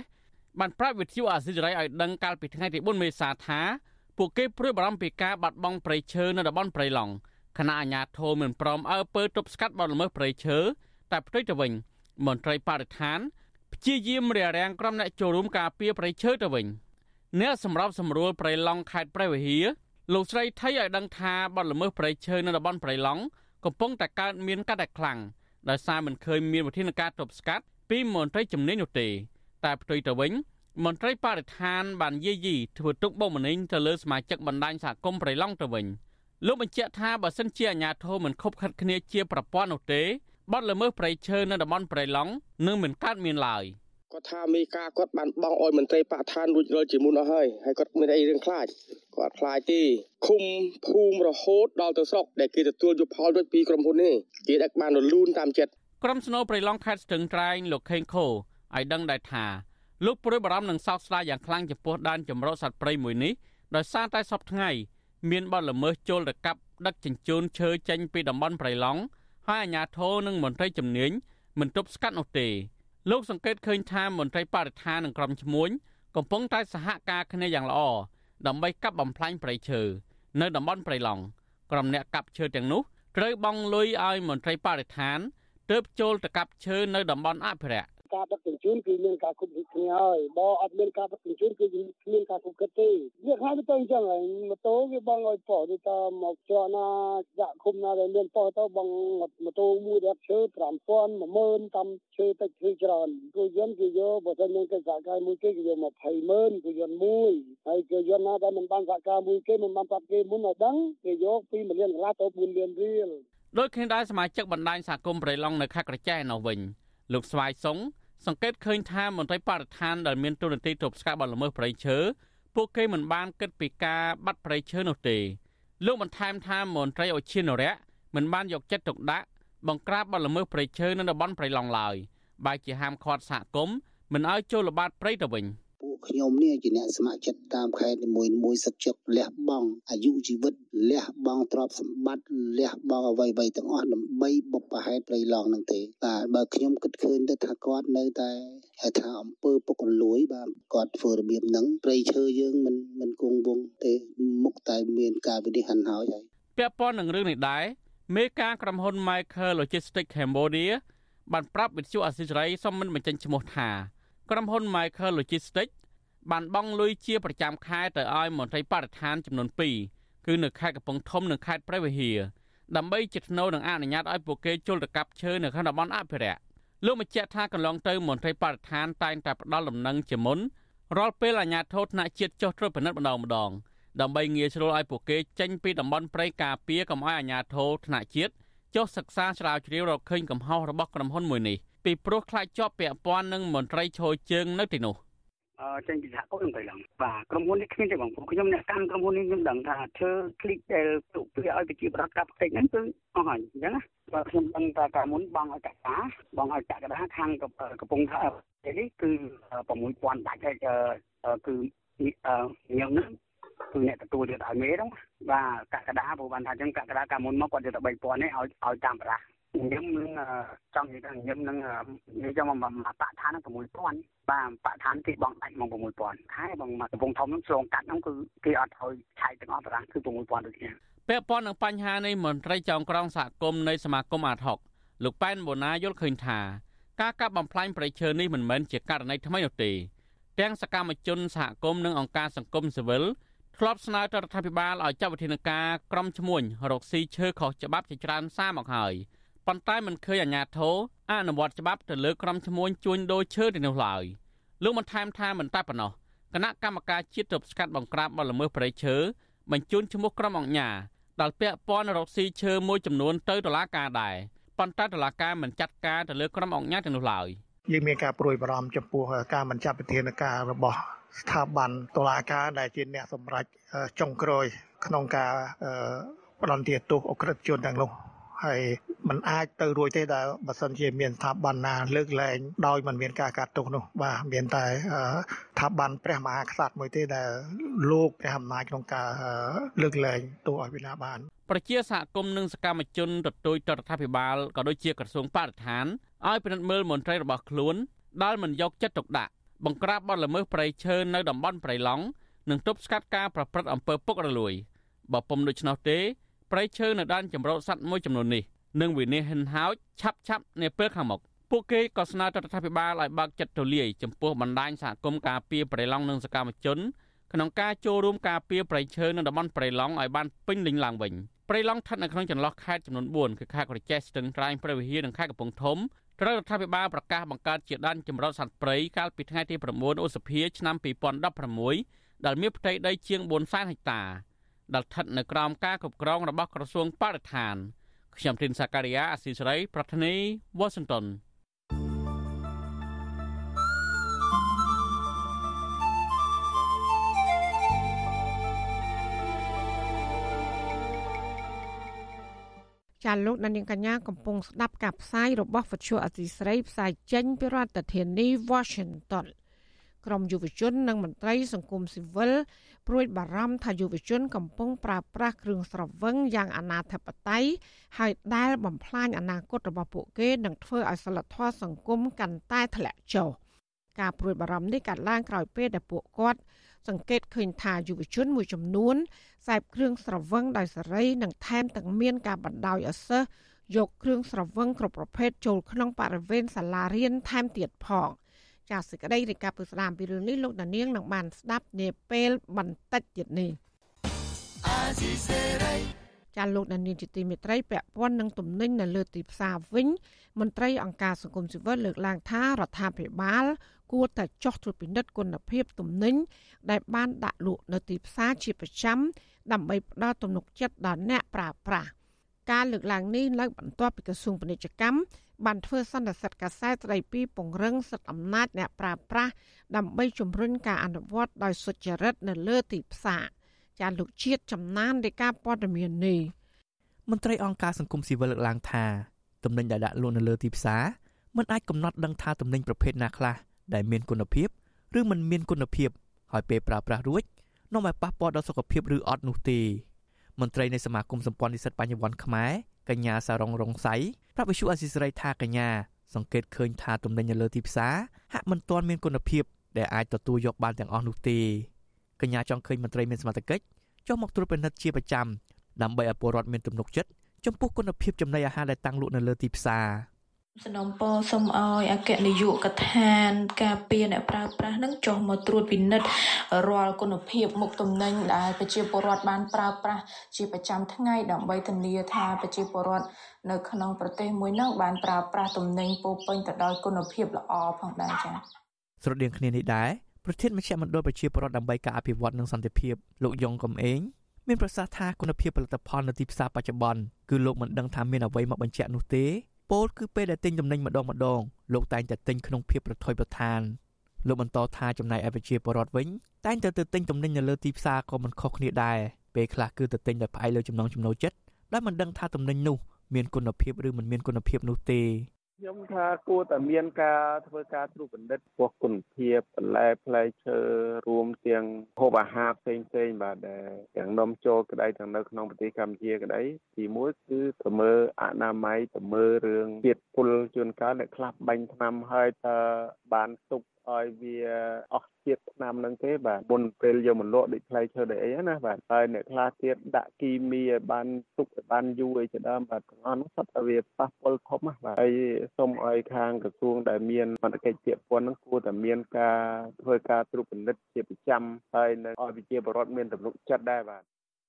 បានប្រាប់វិទ្យុអាស៊ីសេរីឲ្យដឹងកាលពីថ្ងៃទី4មេសាថាពួកគេព្រួយបារម្ភពីការបាត់បង់ព្រៃឈើនៅតំបន់ព្រៃឡង់គណៈអាជ្ញាធរមិនព្រមអើពើទប់ស្កាត់បទល្មើសព្រៃឈើតែផ្ទុយទៅវិញមន្ត្រីបរិស្ថានព្យាយាមរារាំងក្រុមអ្នកចូលរួមការពារព្រៃឈើទៅវិញ។ អ្នកសម្របសម្រួលព្រៃឡង់ខេត្តព្រះវិហារលោកស្រីថៃឲ្យដឹងថាបទល្មើសព្រៃឈើនៅតំបន់ព្រៃឡង់កំពុងតែកើតមានកាន់តែខ្លាំងដោយសារមិនឃើញមានវិធានការទប់ស្កាត់ពីមន្ត្រីជំនាញនោះទេ តែផ្ទុយទៅវិញមន្ត្រីបរិស្ថានបានយាយីធ្វើទុកបុកម្នេញទៅលើសមាជិកបណ្ដាញសហគមន៍ព្រៃឡង់ទៅវិញលោកបញ្ជាក់ថាបើសិនជាអាជ្ញាធរមិនខົບខិតគ្នាជាប្រព័ន្ធនោះទេបទល្មើសព្រៃឈើនៅតំបន់ព្រៃឡង់នឹងមិនកើតមានឡើយ។ គាត់ថាមេការគាត់បានបងអោយមន្ត្រីបកឋានរួចរាល់ជាមុនអស់ហើយហើយគាត់មានអីរឿងខ្លាចគាត់ខ្លាចទេឃុំភូមិរហូតដល់ទៅស្រុកដែលគេទទួលយកផលរួចពីក្រុមហ៊ុននេះគេដឹកបានរលូនតាមចិត្តក្រុមស្នូព្រៃឡង់ខេត្តស្ទឹងត្រែងលោកខេងខូឲ្យដឹងដែរថាលោកព្រួយបារម្ភនឹងសោកស្ដាយយ៉ាងខ្លាំងចំពោះដែនចម្រុះសត្វព្រៃមួយនេះដោយសារតែសពថ្ងៃមានបទល្មើសចូលទៅកាប់ដឹកជញ្ជូនឈើចេញពីតំបន់ព្រៃឡង់ហើយអាជ្ញាធរនិងមន្ត្រីជំនាញមិនទប់ស្កាត់នោះទេ លោកសង្កេតឃើញថាមន្ត្រីបរិស្ថាននិងក្រុមឈ្មួញកំពុងតែសហការគ្នាយ៉ាងល្អដើម្បីកាប់បំផ្លាញព្រៃឈើនៅតំបន់ព្រៃឡង់ក្រុមអ្នកកាប់ឈើទាំងនោះត្រូវបង់លុយឲ្យមន្ត្រីបរិស្ថានទើបចូលទៅកាប់ឈើនៅតំបន់អភិរក្ស ការដឹកជញ្ជូនគឺមានការគ្រប់គ្រងគ្នាហើយបើអត់មានការដឹកជញ្ជូនគឺគ្មានការគ្រប់គ្រងទេវាខ្លាចទៅអញ្ចឹងហើយម៉ូតូវាបងឲ្យប៉ោទៅតមកជាប់ណាដាក់ឃុំណាដែលមានប៉ោទៅបងម៉ូតូមួយដែលឈើ5000 10000តាមឈើតិចឈើច្រើនគឺយន្តគឺយកបើមិនមានកិច្ចសហការមួយគេគឺយក20ម៉ឺនគឺយន្តមួយហើយគឺយន្តណាដែលមិនបានសហការមួយគេមិនបានប្រាប់គេមុនឲ្យដឹងគេយក2លានកន្លះទៅ4លានរៀលដោយគ្នាដែរសមាជិកបណ្ដាញសហគមន៍ប្រៃឡង់នៅខេត្តក្រចេះនោះវិញលោកស្វាយសុង សង្កេតឃើញថាមន្ត្រីបរិស្ថានដែលមានទូរនទីទប់ស្កាត់បទល្មើសព្រៃឈើពួកគេមិនបានគិតពីការបាត់ព្រៃឈើនោះទេលោកបន្ថែមថាមន្ត្រីអូឈានរៈមិនបានយកចិត្តទុកដាក់បង្ក្រាបបទល្មើសព្រៃឈើនៅតំបន់ព្រៃឡង់ឡើយបែរជាហាមឃាត់សហគមន៍មិនឲ្យចូលល្បាតព្រៃទៅវិញ។ ពួកខ្ញុំនេះជាអ្នកស្ម័គ្រចិត្តតាមខេត្តនីមួយមួយសិតជឹកលះបង់អាយុជីវិតលះបង់ទ្រព្យសម្បត្តិលះបង់អ្វីៗទាំងអស់ដើម្បីបុព្វហេតុព្រៃឡង់នឹងទេបាទបើខ្ញុំគិតឃើញទៅថាគាត់នៅតែហៅថាអំពើពុករលួយបាទគាត់ធ្វើរបៀបហ្នឹងព្រៃឈើយើងមិនមិនគង់វង្សទេមុខតែមានការវិនិច្ឆ័យហើយហើយពាក់ព័ន្ធនឹងរឿងនេះដែរមេការក្រុមហ៊ុន Michael Logistics Cambodia បានប្រាប់វិទ្យុអសិរ័យសុំមិនបញ្ចេញឈ្មោះថា ក្រុមហ៊ុន Michael Logistics បានបង់លុយជាប្រចាំខែទៅឲ្យមន្ត្រីបរិស្ថានចំនួន2គឺនៅខេត្តកំពង់ធំនិងខេត្តព្រះវិហារដើម្បីជិតថ្នូរនឹងអនុញ្ញាតឲ្យពួកគេជលទៅកាប់ឈើនៅក្នុងតំបន់អភិរក្សលោកបញ្ជាក់ថាកន្លងទៅមន្ត្រីបរិស្ថានតែងតែផ្ដល់ដំណឹងជាមុនរាល់ពេលអាជ្ញាធរថ្នាក់ជាតិចុះត្រួតពិនិត្យម្ដងម្ដងដើម្បីងាយស្រួលឲ្យពួកគេចេញពីតំបន់ព្រៃការពារកុំឲ្យអាជ្ញាធរថ្នាក់ជាតិចុះសិក្សាស្រាវជ្រាវរកឃើញកំហុសរបស់ក្រុមហ៊ុនមួយនេះ ពីព្រោះខ្លាចជាប់ពាក់ព័ន្ធនឹងមន្ត្រីឈរជើងនៅទីនោះ។ចេញពីសហគមន៍ទៅឡើងបាទក្រុមហ៊ុននេះគ្មានទេបងខ្ញុំអ្នកកាន់ក្រុមហ៊ុននេះខ្ញុំដឹងថាធ្វើคลิกដែលទុកពីឲ្យប្រជាប្រដ្ឋកាប់ផ្ទៃហ្នឹងគឺអស់ហើយអញ្ចឹងណាបាទខ្ញុំដឹងថាកាលមុនបងឲ្យកតាបងឲ្យកកដាខាងកំពង់ថានេះគឺ6000ដាច់ហើយគឺខ្ញុំហ្នឹងគឺអ្នកទទួលយកឲ្យមេហ្នឹងបាទកកដាព្រោះបានថាអញ្ចឹងកកដាកាលមុនមកគាត់យកតែ3000នេះឲ្យឲ្យតាមប្រាស់ ខ្ញុំនឹងចង់និយាយថាខ្ញុំនឹងនិយាយចាំមកបាក់ឋានហ្នឹង6000បាទបាក់ឋានគេបងដាច់មក6000ខែបងមកកំពង់ធំហ្នឹងឆ្លងកាត់ហ្នឹងគឺគេអត់ឲ្យឆៃទាំងអស់តារាងគឺ6000ដូចគ្នាពាក់ព័ន្ធនឹងបញ្ហានៃមន្ត្រីចောင်းក្រងសហគមន៍នៃសមាគមអាត6លោកប៉ែនបូណាយល់ឃើញថាការកាប់បំផ្លាញប្រៃឈើនេះមិនមែនជាករណីថ្មីនោះទេទាំងសកម្មជនសហគមន៍និងអង្គការសង្គមស៊ីវិលធ្លាប់ស្នើទៅរដ្ឋាភិបាលឲ្យចាត់វិធានការក្រុមឈ្មួញរកស៊ីឈើខុសច្បាប់ជាច្រើនសារមកហើយ ប៉ុន្តែមិនឃើញអាជ្ញាធរអនុវត្តច្បាប់ទៅលើក្រុមឈ្មួញជួញដូរឈើទៅនោះឡើយលោកបានថែមថាមិនតែប៉ុណ្ណោះគណៈកម្មការជាតិទប់ស្កាត់បង្ក្រាបបទល្មើសព្រៃឈើបញ្ជូនឈ្មោះក្រុមអង្គការដែលពាក់ព័ន្ធរកស៊ីឈើមួយចំនួនទៅតុលាការដែរប៉ុន្តែតុលាការមិនចាត់ការទៅលើក្រុមអង្គការទាំងនោះឡើយយើងមានការព្រួយបារម្ភចំពោះការមិនចាត់វិធានការរបស់ស្ថាប័នតុលាការដែលជាអ្នកសម្រេចចុងក្រោយក្នុងការផ្ដន្ទាទោសអក្រិតជនទាំងនោះ ហើយมันអាចទៅរួចទេដែលបើសិនជាមានស្ថាប័នណាលើកលែងដោយមិនមានការកាត់ទោសនោះបាទមានតែស្ថាប័នព្រះមហាក្សត្រមួយទេដែលលោកព្រះអំណាចក្នុងការលើកលែងទោសឲ្យវិណាបានប្រជាសហគមន៍និងសកម្មជនទទូចរដ្ឋាភិបាលក៏ដូចជាក្រសួងបរិស្ថានឲ្យពិនិត្យមើលមន្ត្រីរបស់ខ្លួនដែលមិនយកចិត្តទុកដាក់បង្ក្រាបបទល្មើសព្រៃឈើនៅតំបន់ព្រៃឡង់និងទប់ស្កាត់ការប្រព្រឹត្តអំពើពុករលួយបើពុំដូច្នោះទេ ព្រៃឈើនៅដែនជម្រកសត្វមួយចំនួននេះនឹងវិនិច្ឆ័យហិនហោចឆាប់ឆាប់នាពេលខាងមុខពួកគេក៏ស្នើទៅរដ្ឋាភិបាលឲ្យបើកចិត្តទូលាយចំពោះបណ្ដាញសហគមន៍ការពារប្រៃឡង់និងសកម្មជនក្នុងការចូលរួមការពារប្រៃឈើនៅតំបន់ប្រៃឡង់ឲ្យបានពេញលេញឡើងវិញប្រៃឡង់ស្ថិតនៅក្នុងចន្លោះខេត្តចំនួន4គឺខេត្តក្រចេះស្ទឹងត្រែងព្រះវិហារនិងខេត្តកំពង់ធំត្រូវរដ្ឋាភិបាលប្រកាសបង្កើតជាដែនជម្រកសត្វព្រៃកាលពីថ្ងៃទី9ឧសភាឆ្នាំ2016ដែលមានផ្ទៃដីជាង400,000ហិកតា ដែលស្ថិតនៅក្រោមការគ្រប់គ្រងរបស់ក្រសួងបរិស្ថានខ្ញុំទីនសាការីយ៉ាអស៊ីសេរីប្រធានីវ៉ាស៊ីនតោនចាលោកនាងកញ្ញាកំពុងស្ដាប់ការផ្សាយរបស់វិទ្យុអសីស្រីផ្សាយចេញពីរដ្ឋធានី Washington ក្រមយុវជននិងមន្ត្រីសង្គមស៊ីវិលព្រួយបារម្ភថាយុវជនកំពុងប្រើប្រាស់គ្រឿងស្រវឹងយ៉ាងអនាធបត័យហើយដែលបំផ្លាញអនាគតរបស់ពួកគេនិងធ្វើឲ្យសិលធម៌សង្គមកាន់តែធ្លាក់ចុះការព្រួយបារម្ភនេះកើតឡើងក្រោយពេលដែលពួកគាត់សង្កេតឃើញថាយុវជនមួយចំនួនខ្សែបគ្រឿងស្រវឹងដោយសេរីនិងថែមទាំងមានការបណ្ដោយឲ្យសិស្សយកគ្រឿងស្រវឹងគ្រប់ប្រភេទចូលក្នុងបរិវេណសាលារៀនថែមទៀតផង ចាសសេចក្តីរាយការណ៍ពីស្ដាមពីរឿងនេះលោកដានៀងនឹងបានស្ដាប់នាពេលបន្តិចទៀតនេះចាលោកដានៀងជាទីមេត្រីពាក់ព័ន្ធនឹងទំនិញនៅលើទីផ្សារវិញមន្ត្រីអង្គការសង្គមស៊ីវិលលើកឡើងថារដ្ឋាភិបាលគួរតែចោះត្រួតពិនិត្យគុណភាពទំនិញដែលបានដាក់លក់នៅទីផ្សារជាប្រចាំដើម្បីផ្ដល់ទំនុកចិត្តដល់អ្នកប្រើប្រាស់ ការលើកឡើងនេះនៅបន្ទាប់ពីក្រសួងពាណិជ្ជកម្មបានធ្វើសន្និសីទកាសែតស្ដីពីពង្រឹងសិទ្ធិអំណាចអ្នកប្រើប្រាស់ដើម្បីជំរុញការអនុវត្តដោយសុចរិតនៅលើទីផ្សារចាលោកជាតិចំណាននៃការព័ត៌មាននេះមន្ត្រីអង្គការសង្គមស៊ីវិលលើកឡើងថាទំនិញដែលដាក់លក់នៅលើទីផ្សារមិនអាចកំណត់ដឹងថាទំនិញប្រភេទណាខ្លះដែលមានគុណភាពឬមិនមានគុណភាពហើយពេលប្រើប្រាស់រួចនាំឲ្យប៉ះពាល់ដល់សុខភាពឬអត់នោះទេ មន្ត្រីនៃសមាគមសម្ព័ន្ធនិស្សិតបញ្ញវន្តខ្មែរកញ្ញាសារងរងសៃប្រាប់វិសុអសិសរីថាកញ្ញាសង្កេតឃើញថាទំនិញនៅលើទីផ្សារហាក់មិនទាន់មានគុណភាពដែលអាចទទួលយកបានទាំងអស់នោះទេកញ្ញាចង់ឃើញមន្ត្រីមានសមត្ថកិច្ចចុះមកត្រួតពិនិត្យជាប្រចាំដើម្បីឲ្យពលរដ្ឋមានទំនុកចិត្តចំពោះគុណភាពចំណីអាហារដែលតាំងលក់នៅលើទីផ្សារ សំណពរសូមឲ្យអគ្គនាយកដ្ឋាន ការពារអ្នកប្រើប្រាស់នឹងចុះមកត្រួតពិនិត្យរាល់គុណភាពមុខទំនិញដែលប្រជាពលរដ្ឋបានប្រើប្រាស់ជាប្រចាំថ្ងៃដើម្បីធានាថាប្រជាពលរដ្ឋនៅក្នុងប្រទេសមួយនោះបានប្រើប្រាស់ទំនិញពោពេញទៅដោយគុណភាពល្អផងដែរចា៎ស្រដៀងគ្នានេះដែរប្រធានមជ្ឈមណ្ឌលប្រជាពលរដ្ឋដើម្បីការអភិវឌ្ឍនិងសន្តិភាពលោកយ៉ងកំឯងមានប្រសាសន៍ថាគុណភាពផលិតផលនៅទីផ្សារបច្ចុប្បន្នគឺលោកមិនដឹងថាមានអ្វីមកបញ្ជាក់នោះទេ ពោលគឺពេលដែលទិញទំនិញម្ដងម្ដងលោកតែងតែទិញក្នុងភាពប្រថុយប្រថានលោកបន្តថាចំណែកឯប្រជាពលរដ្ឋវិញតែងតែទៅទិញទំនិញនៅលើទីផ្សារក៏មិនខុសគ្នាដែរពេលខ្លះគឺទៅទិញដោយផ្អែកលើចំណង់ចំណូលចិត្តដែលមិនដឹងថាទំនិញនោះមានគុណភាពឬមិនមានគុណភាពនោះទេ ខ្ញុំថាគួរតែមានការធ្វើការត្រួតពិនិត្យពោះគុណភាពបន្លែផ្លែឈើរួមទាំងហូបអាហារផ្សេងផ្សេងបាទដែលទាំងនំចូលក្តីទាំងនៅក្នុងប្រទេសកម្ពុជាក្តីទីមួយគឺទៅមើលអនាម័យទៅមើលរឿងជាតិពុលជួនកាលអ្នកខ្លះបាញ់ថ្នាំហើយតើបានទុក ឲ្យវាអស់ជាតិថ្នាំនឹងទេបាទមុនពេលយកមកលក់ដូចផ្លែឈើដូចអីណាបាទហើយអ្នកខ្លះទៀតដាក់គីមីឲ្យបានទុកឲ្យបានយូរអីជាដើមបាទទាំងអស់នោះសុទ្ធតែវាប៉ះពាល់ធំណាបាទហើយសូមឲ្យខាងក្រសួងដែលមានមន្តកិច្ចពាក់ព័ន្ធនឹងគួរតែមានការធ្វើការត្រួតពិនិត្យជាប្រចាំហើយនឹងឲ្យវិជាបរដ្ឋមានទំនុកចិត្តដែរបាទ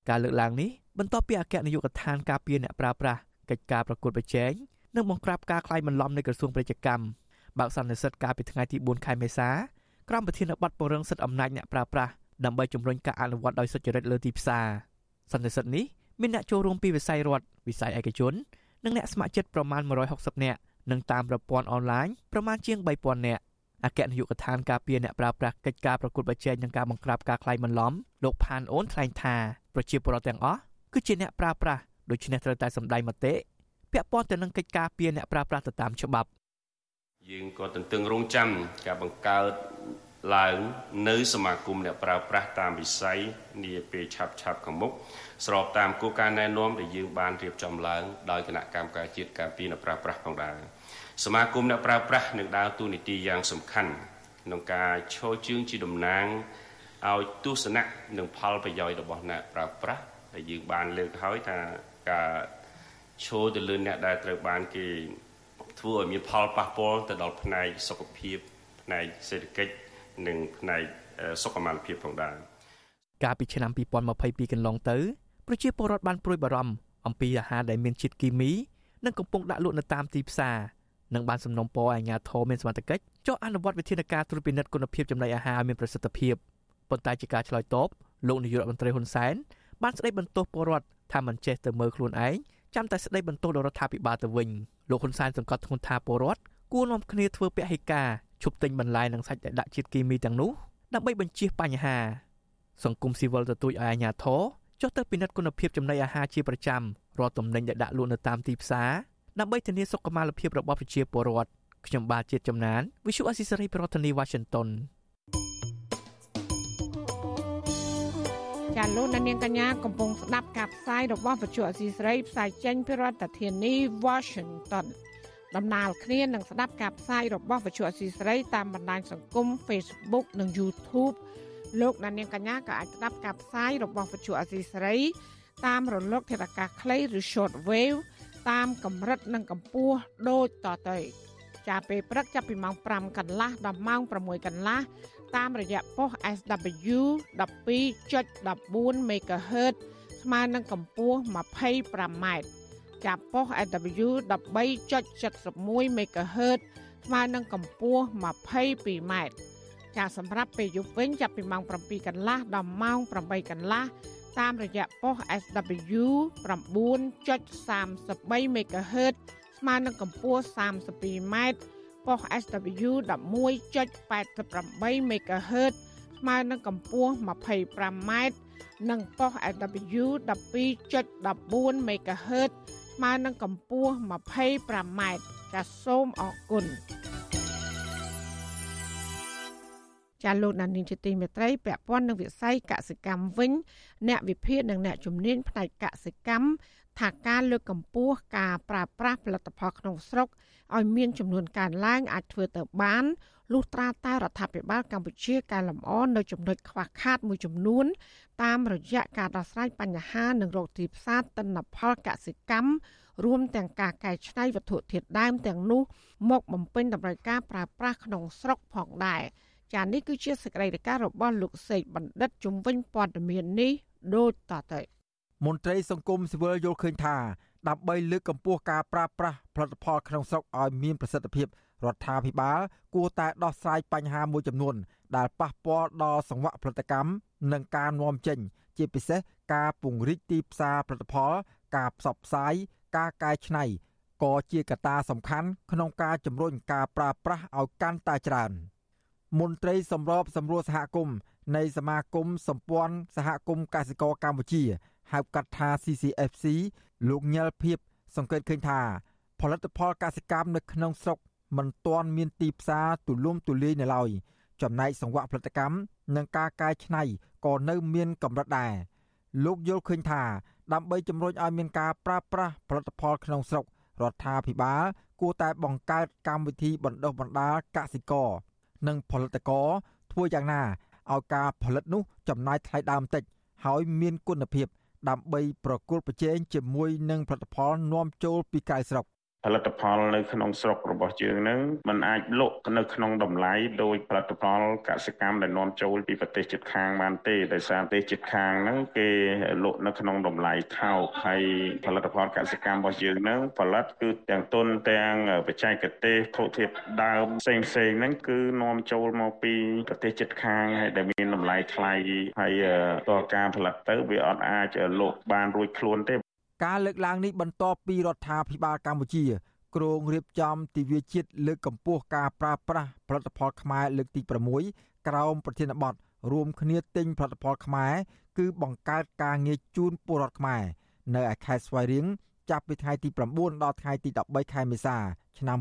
ការលើកឡើងនេះបន្ទាប់ពីអគ្គនាយកដ្ឋានការពារអ្នកប្រើប្រាស់កិច្ចការប្រកួតប្រជែងនិងបង្ក្រាបការក្លែងបន្លំនៃក្រសួងពាណិជ្ជកម្ម បើកសន្និសីទកាលពីថ្ងៃទី4ខែមេសាក្រមប្រធានបတ်ពង្រឹងសិទ្ធិអំណាចអ្នកប្រើប្រាស់ដើម្បីជំរុញការអនុវត្តដោយសុចរិតលើទីផ្សារសន្និសីទនេះមានអ្នកចូលរួមពីវិស័យរដ្ឋវិស័យឯកជននិងអ្នកស្ម័គ្រចិត្តប្រមាណ160នាក់និងតាមប្រព័ន្ធអនឡាញប្រមាណជាង3000នាក់អគ្គនាយកដ្ឋានការពារអ្នកប្រើប្រាស់កិច្ចការប្រកួតប្រជែងនិងការបង្ក្រាបការក្លែងបន្លំលោកផានអូនថ្លែងថាប្រជាពលរដ្ឋទាំងអស់គឺជាអ្នកប្រើប្រាស់ដូច្នេះត្រូវតែសម្ដែងមតិពាក់ព័ន្ធទៅនឹងកិច្ចការពារអ្នកប្រើប្រាស់ទៅតាមច្បាប់ យើងក៏ទន្ទឹងរង់ចាំការបង្កើតឡើងនៅសមាគមអ្នកប្រើប្រាស់តាមវិស័យនាពេលឆាប់ឆាប់ខាងមុខស្របតាមគោលការណ៍ណែនាំដែលយើងបានរៀបចំឡើងដោយគណៈកម្មការជាតិការពារអ្នកប្រើប្រាស់ផងដែរសមាគមអ្នកប្រើប្រាស់នឹងដើរតួនាទីយ៉ាងសំខាន់ក្នុងការឈរជើងជាតំណាងឲ្យទស្សនៈនិងផលប្រយោជន៍របស់អ្នកប្រើប្រាស់ដែលយើងបានលើកហើយថាការឈរទៅលើអ្នកដែលត្រូវបានគេ ធ្វើឲ្យមានផលប៉ះពាល់ទៅដល់ផ្នែកសុខភាពផ្នែកសេដ្ឋកិច្ចនិងផ្នែកសុខុមាលភាពផងដែរកាលពីឆ្នាំ2022កន្លងទៅប្រជាពលរដ្ឋបានព្រួយបារម្ភអំពីអាហារដែលមានជាតិគីមីនិងកំពុងដាក់លក់នៅតាមទីផ្សារនិងបានសំណូមពរឲ្យអាជ្ញាធរមានសមត្ថកិច្ចចុះអនុវត្តវិធានការត្រួតពិនិត្យគុណភាពចំណីអាហារឲ្យមានប្រសិទ្ធភាពប៉ុន្តែជាការឆ្លើយតបលោកនាយករដ្ឋមន្ត្រីហ៊ុនសែនបានស្ដីបន្ទោសពលរដ្ឋថាមិនចេះទៅមើលខ្លួនឯងចាំតែស្ដីបន្ទោសដល់រដ្ឋាភិបាលទៅវិញ លោកហ៊ុនសែនសង្កត់ធ្ងន់ថាពលរដ្ឋគួរនាំគ្នាធ្វើពហិការឈប់ទិញបន្លែនិងសាច់ដែលដាក់ជាតិគីមីទាំងនោះដើម្បីបញ្ជៀសបញ្ហា សង្គមស៊ីវិលទទូចឲ្យអាជ្ញាធរចុះទៅពិនិត្យគុណភាពចំណីអាហារជាប្រចាំរាល់ទំនិញដែលដាក់លក់នៅតាមទីផ្សារដើម្បីធានាសុខុមាលភាពរបស់ប្រជាពលរដ្ឋខ្ញុំបាទជាតិចំណាន Visual Assisary ប្រធានាទី Washington ចាលោកនាងកញ្ញាកំពុងស្ដាប់ការផ្សាយរបស់វិទ្យុអសីស្រីផ្សាយចេញពីរដ្ឋធានី Washington ដំណើរគ្នានឹងស្ដាប់ការផ្សាយរបស់វិទ្យុអសីស្រីតាមបណ្ដាញសង្គម Facebook និង YouTube លោកនាងកញ្ញាក៏អាចស្ដាប់ការផ្សាយរបស់វិទ្យុអសីស្រីតាមរលកធាតុអាកាសខ្លីឬ Short Wave តាមកម្រិតនិងកម្ពស់ដូចតទៅចាប់ពេលព្រឹកចាប់ពីម៉ោង5កន្លះដល់ម៉ោង6កន្លះ តាមរយៈប៉ុស SW 12.14 MHz ស្មើនឹងកម្ពស់ 25m ចាប់ប៉ុស SW 13.71 MHz ស្មើនឹងកម្ពស់ 22m ចាសម្រាប់ពេលយប់វិញចាប់ពីម៉ោង7កន្លះដល់ម៉ោង8កន្លះតាមរយៈប៉ុស SW 9.33 MHz ស្មើនឹងកម្ពស់ 32m ប៉ុស SW 11.88 MHz ស្មើនឹងកម្ពស់ 25m និងប៉ុស SW 12.14 MHz ស្មើនឹងកម្ពស់ 25m ចាសសូមអរគុណចាលោកដានីនជាទីមេត្រីពាក់ព័ន្ធនឹងវិស័យកសិកម្មវិញអ្នកវិភាគនិងអ្នកជំនាញផ្នែកកសិកម្ម ថាការលើកកម្ពស់ការប្រើប្រាស់ផលិតផលក្នុងស្រុកឲ្យមានចំនួនកើនឡើងអាចធ្វើទៅបានលុះត្រាតែរដ្ឋាភិបាលកម្ពុជាកែលម្អនៅចំណុចខ្វះខាតមួយចំនួន តាមរយៈការដោះស្រាយបញ្ហានិងរកទីផ្សារទិន្នផលកសិកម្មរួមទាំងការកែច្នៃវត្ថុធាតុដើមទាំងនោះមកបំពេញតម្រូវការប្រើប្រាស់ក្នុងស្រុកផងដែរចានេះគឺជាសេចក្តីរាយការណ៍របស់លោកសេកបណ្ឌិតជំនាញព័ត៌មាននេះដូចតទៅ មន្ត្រីសង្គមស៊ីវិលយល់ឃើញថាដើម្បីលើកកម្ពស់ការប្រើប្រាស់ផលិតផលក្នុងស្រុកឲ្យមានប្រសិទ្ធភាពរដ្ឋាភិបាលគួរតែដោះស្រាយបញ្ហាមួយចំនួន ដែលប៉ះពាល់ដល់សង្វាក់ផលិតកម្មនិងការនាំចេញ ជាពិសេសការពង្រីកទីផ្សារផលិតផល ការផ្សព្វផ្សាយការកែច្នៃក៏ជាកត្តាសំខាន់ក្នុងការជំរុញការប្រើប្រាស់ឲ្យកាន់តែច្រើនមន្ត្រីសម្របសម្រួលសហគមន៍នៃសមាគមសម្ព័ន្ធសហគមន៍កសិករកម្ពុជា ហៅកាត់ថា CCFC លោកញ៉ែលភៀបសង្កេតឃើញថា ផលិតផលកសិកម្មនៅក្នុងស្រុកមិនទាន់មានទីផ្សារទូលំទូលាយនៅឡើយចំណែកសង្វាក់ផលិតកម្មនិងការកែច្នៃក៏នៅមានកម្រិតដែរលោកយល់ឃើញថាដើម្បីជំរុញឲ្យមានការប្រើប្រាស់ផលិតផលក្នុងស្រុករដ្ឋាភិបាលគួរតែបង្កើតកម្មវិធីបណ្ដុះបណ្ដាលកសិករនិងផលិតករធ្វើយ៉ាងណាឲ្យការផលិតនោះចំណាយថ្លៃដើមតិច ហើយមានគុណភាព ដើម្បីប្រកួតប្រជែងជាមួយនឹងផលិតផលនាំចូលពីក្រៅស្រុក ផលិតផលនៅក្នុងស្រុករបស់យើងនឹងมันអាចលក់នៅក្នុងតម្លៃដោយផលិតផលកសិកម្មដែលនាំចូលពីប្រទេសជិតខាងបានទេដោយសារប្រទេសជិតខាងហ្នឹងគេលក់នៅក្នុងតម្លៃថោកហើយផលិតផលកសិកម្មរបស់យើងហ្នឹងផលិតគឺទាំងទុនទាំងបច្ចេកទេសធុធាតុដើមផ្សេងផ្សេងហ្នឹងគឺនាំចូលមកពីប្រទេសជិតខាងហើយដែលមានតម្លៃថ្លៃហើយតរការផលិតទៅវាអត់អាចលក់បានរួចខ្លួនទេ ការលើកឡើងនេះបន្ទាប់ពីរដ្ឋាភិបាលកម្ពុជាគ្រោងរៀបចំទិវាជាតិលើកកម្ពស់ការប្រើប្រាស់ផលិតផលខ្មែរលើកទី6ក្រោមប្រធានបទរួមគ្នាទិញផលិតផលខ្មែរគឺបង្កើតការងារជូនពលរដ្ឋខ្មែរនៅឯខេត្តស្វាយរៀងចាប់ពីថ្ងៃទី9ដល់ថ្ងៃទី13ខែមេសា ឆ្នាំ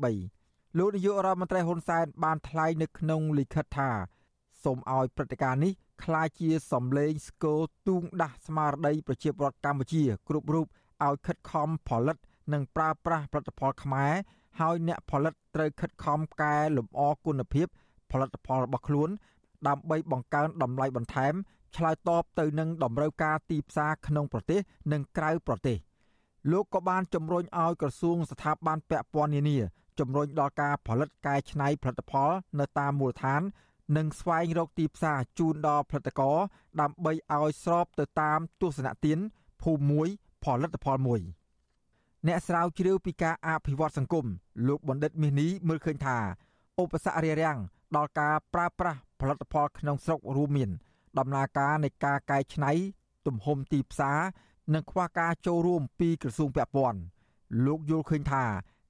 2023លោកនាយករដ្ឋមន្ត្រីហ៊ុនសែនបានថ្លែងនៅក្នុងលិខិតថាសូមឲ្យព្រឹត្តិការណ៍នេះ ក្លាយជាសំឡេងស្គរទូងដាស់ស្មារតីប្រជាពលរដ្ឋកម្ពុជា គ្រប់រូបឲ្យខិតខំផលិត និងប្រើប្រាស់ផលិតផលខ្មែរហើយអ្នកផលិតត្រូវខិតខំកែលម្អគុណភាព ផលិតផលរបស់ខ្លួន ដើម្បីបង្កើនតម្លៃបន្ថែមឆ្លើយតបទៅនឹងតម្រូវការទីផ្សារក្នុងប្រទេស និងក្រៅប្រទេសលោកក៏បានជំរុញឲ្យក្រសួងស្ថាប័នពាក់ព័ន្ធនានាជំរុញដល់ការផលិតកែច្នៃផលិតផល នៅតាមមូលដ្ឋាន និងស្វែងរកទីផ្សារជូនដល់ផលិតករដើម្បីឲ្យស្របទៅតាមទស្សនៈទានភូមិមួយផលិតផលមួយអ្នកស្រាវជ្រាវពីការអភិវឌ្ឍសង្គមលោកបណ្ឌិតមាសនេះមើលឃើញថាឧបសគ្គរារាំងដល់ការប្រើប្រាស់ផលិតផលក្នុងស្រុករួមមានដំណើរការនៃការកែច្នៃ ទំហំទីផ្សារនិងខ្វះការចូលរួមពីក្រសួងពាក់ព័ន្ធលោកយល់ឃើញថា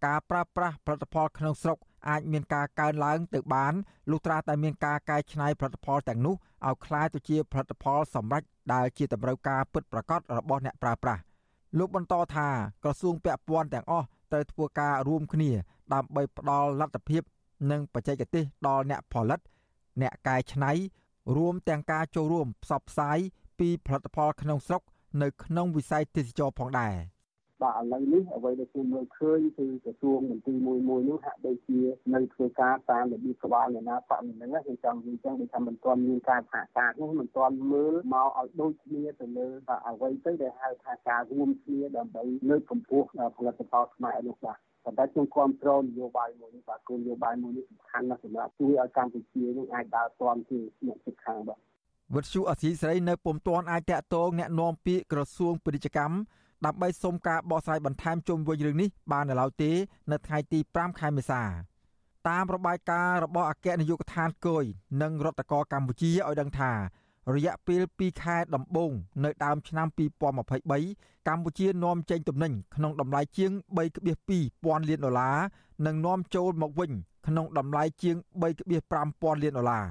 ការប្រើប្រាស់ផលិតផលក្នុងស្រុក អាចមានការកើនឡើងទៅបានលុះត្រាតែមានការកែច្នៃផលិតផលទាំងនោះឲ្យคล้ายទៅជាផលិតផលសម្រេចដែលជាតម្រូវការពិតប្រាកដរបស់អ្នកប្រើប្រាស់លោកបន្តថាក្រសួងពាក់ព័ន្ធទាំងអស់ត្រូវធ្វើការរួមគ្នាដើម្បីផ្ដល់លទ្ធភាពនិងបច្ចេកទេសដល់អ្នកផលិត អ្នកកែច្នៃរួមទាំងការចូលរួមផ្សព្វផ្សាយពីផលិតផលក្នុងស្រុកនៅក្នុងវិស័យទេសចរផងដែរ បាទឥឡូវនេះអ្វីដែលខ្ញុំមើលឃើញគឺក្រសួងមន្ទីរមួយមួយនោះហាក់ដូចជានៅធ្វើការតាមរបៀបក្បាលនៃណាបមិនហ្នឹងខ្ញុំចង់និយាយចឹងដូចថាមិនទាន់មានការសហការនោះមិនទាន់មើលមកឲ្យដូចគ្នាទៅលើអ្វីទៅដែលហៅថាការរួមគ្នាដើម្បីលើកកម្ពស់ផលិតផលខ្មែរនោះបាទប៉ុន្តែខ្ញុំគ្រប់គ្រងនយោបាយមួយនេះបាទគោលនយោបាយមួយនេះសំខាន់ណាស់សម្រាប់ជួយឲ្យកម្ពុជានឹងអាចដើរទាន់ជាអ្នកជិតខាងបាទវិទ្យុអសីស្រីនៅពុំទាន់អាចតាក់ទងแนะនាំពាក្យក្រសួងពាណិជ្ជកម្ម ដើម្បីសុំការបកស្រាយបន្ថែមជុំវិញរឿងនេះបាននៅឡើយទេ នៅថ្ងៃទី5ខែមេសាតាមរបាយការណ៍របស់អគ្គនាយកដ្ឋានគយនិងរដ្ឋកោកម្ពុជាឲ្យដឹងថា រយៈពេល2ខែដំបូងនៅដើមឆ្នាំ2023កម្ពុជានាំចេញទំនិញក្នុងតម្លៃជាង3.2លានដុល្លារនិងនាំចូលមកវិញក្នុងតម្លៃជាង3.5លានដុល្លារ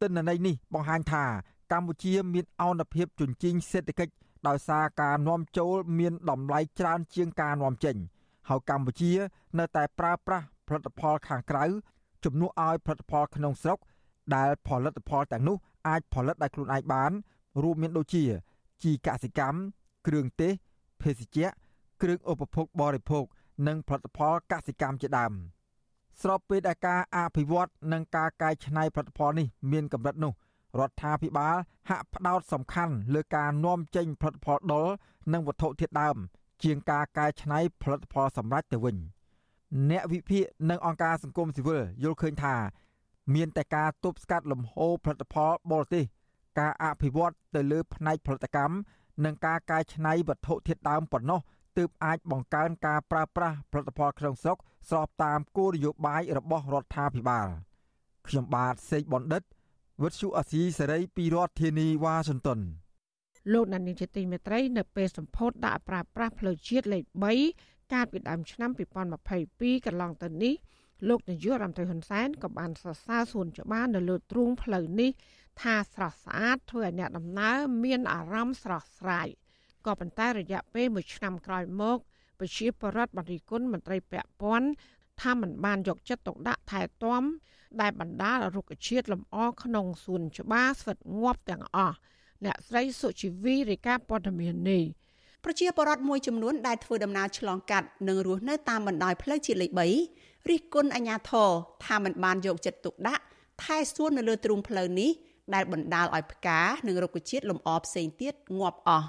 ទិន្នន័យនេះបង្ហាញថាកម្ពុជាមានអនុភាពជញ្ជីងសេដ្ឋកិច្ច ដោយសារការនាំចូលមានតម្លៃច្រើនជាងការនាំចេញហើយកម្ពុជា នៅតែប្រើប្រាស់ផលិតផលខាងក្រៅជំនួសឲ្យផលិតផលក្នុងស្រុក ដែលផលិតផលទាំងនោះអាចផលិតដោយខ្លួនឯងបានរួមមានដូចជាជីកសិកម្មគ្រឿងទេសភេសជ្ជៈគ្រឿងឧបភោគបរិភោគនិងផលិតផលកសិកម្មជាដើមស្របពេលដែលការអភិវឌ្ឍនិងការកែច្នៃផលិតផលនេះមានកម្រិតនោះ រដ្ឋាភិបាលហាក់ផ្ដោតសំខាន់លើការនាំចេញផលិតផលដុលនិងវត្ថុធាតុដើម ជាងការកែច្នៃផលិតផលសម្រេចទៅវិញអ្នកវិភាគនិងអង្គការសង្គមស៊ីវិលយល់ឃើញថា មានតែការទប់ស្កាត់លំហូរផលិតផលបរទេសការអភិវឌ្ឍទៅលើផ្នែកផលិតកម្មនិងការកែច្នៃវត្ថុធាតុដើមប៉ុណ្ណោះទើបអាចបង្កើនការប្រើប្រាស់ផលិតផលក្នុងស្រុកស្របតាមគោលនយោបាយរបស់រដ្ឋាភិបាលខ្ញុំបាទសេកបណ្ឌិត វិទ្យុអសីសេរីពីរដ្ឋធានីវ៉ាស៊ីនតោនលោកណានីជាទីមេត្រី នៅពេលសម្ពោធដាក់ប្រើប្រាស់ផ្លូវជាតិលេខ3កាលពីដើមឆ្នាំ2022កន្លងទៅនេះលោកនាយករដ្ឋមន្ត្រីហ៊ុនសែនក៏បានសរសើរសួនច្បារនៅលើទ្រូងផ្លូវនេះថាស្រស់ស្អាតធ្វើឲ្យអ្នកដំណើរមានអារម្មណ៍ស្រស់ស្រាយក៏ប៉ុន្តែរយៈពេល1ឆ្នាំក្រោយមកប្រជាពលរដ្ឋបរិគុណមន្ត្រីពាក់ព័ន្ធ ថាមិនបានយកចិត្តទុកដាក់ថែទាំ ដែលបណ្ដាលរុក្ខជាតិលំអក្នុងសួនច្បារស្វិតងាប់ទាំងអស់អ្នកស្រីសុជីវីរាយការណ៍ព័ត៌មាននេះប្រជាពលរដ្ឋមួយចំនួនដែលធ្វើដំណើរឆ្លងកាត់និងរស់នៅតាមបណ្ដោយផ្លូវជាតិលេខ3រិះគន់អាជ្ញាធរថាមិនបានយកចិត្តទុកដាក់ថែសួននៅលើទ្រូងផ្លូវនេះដែលបណ្ដាលឲ្យផ្កានិងរុក្ខជាតិលំអផ្សេងទៀតងាប់អស់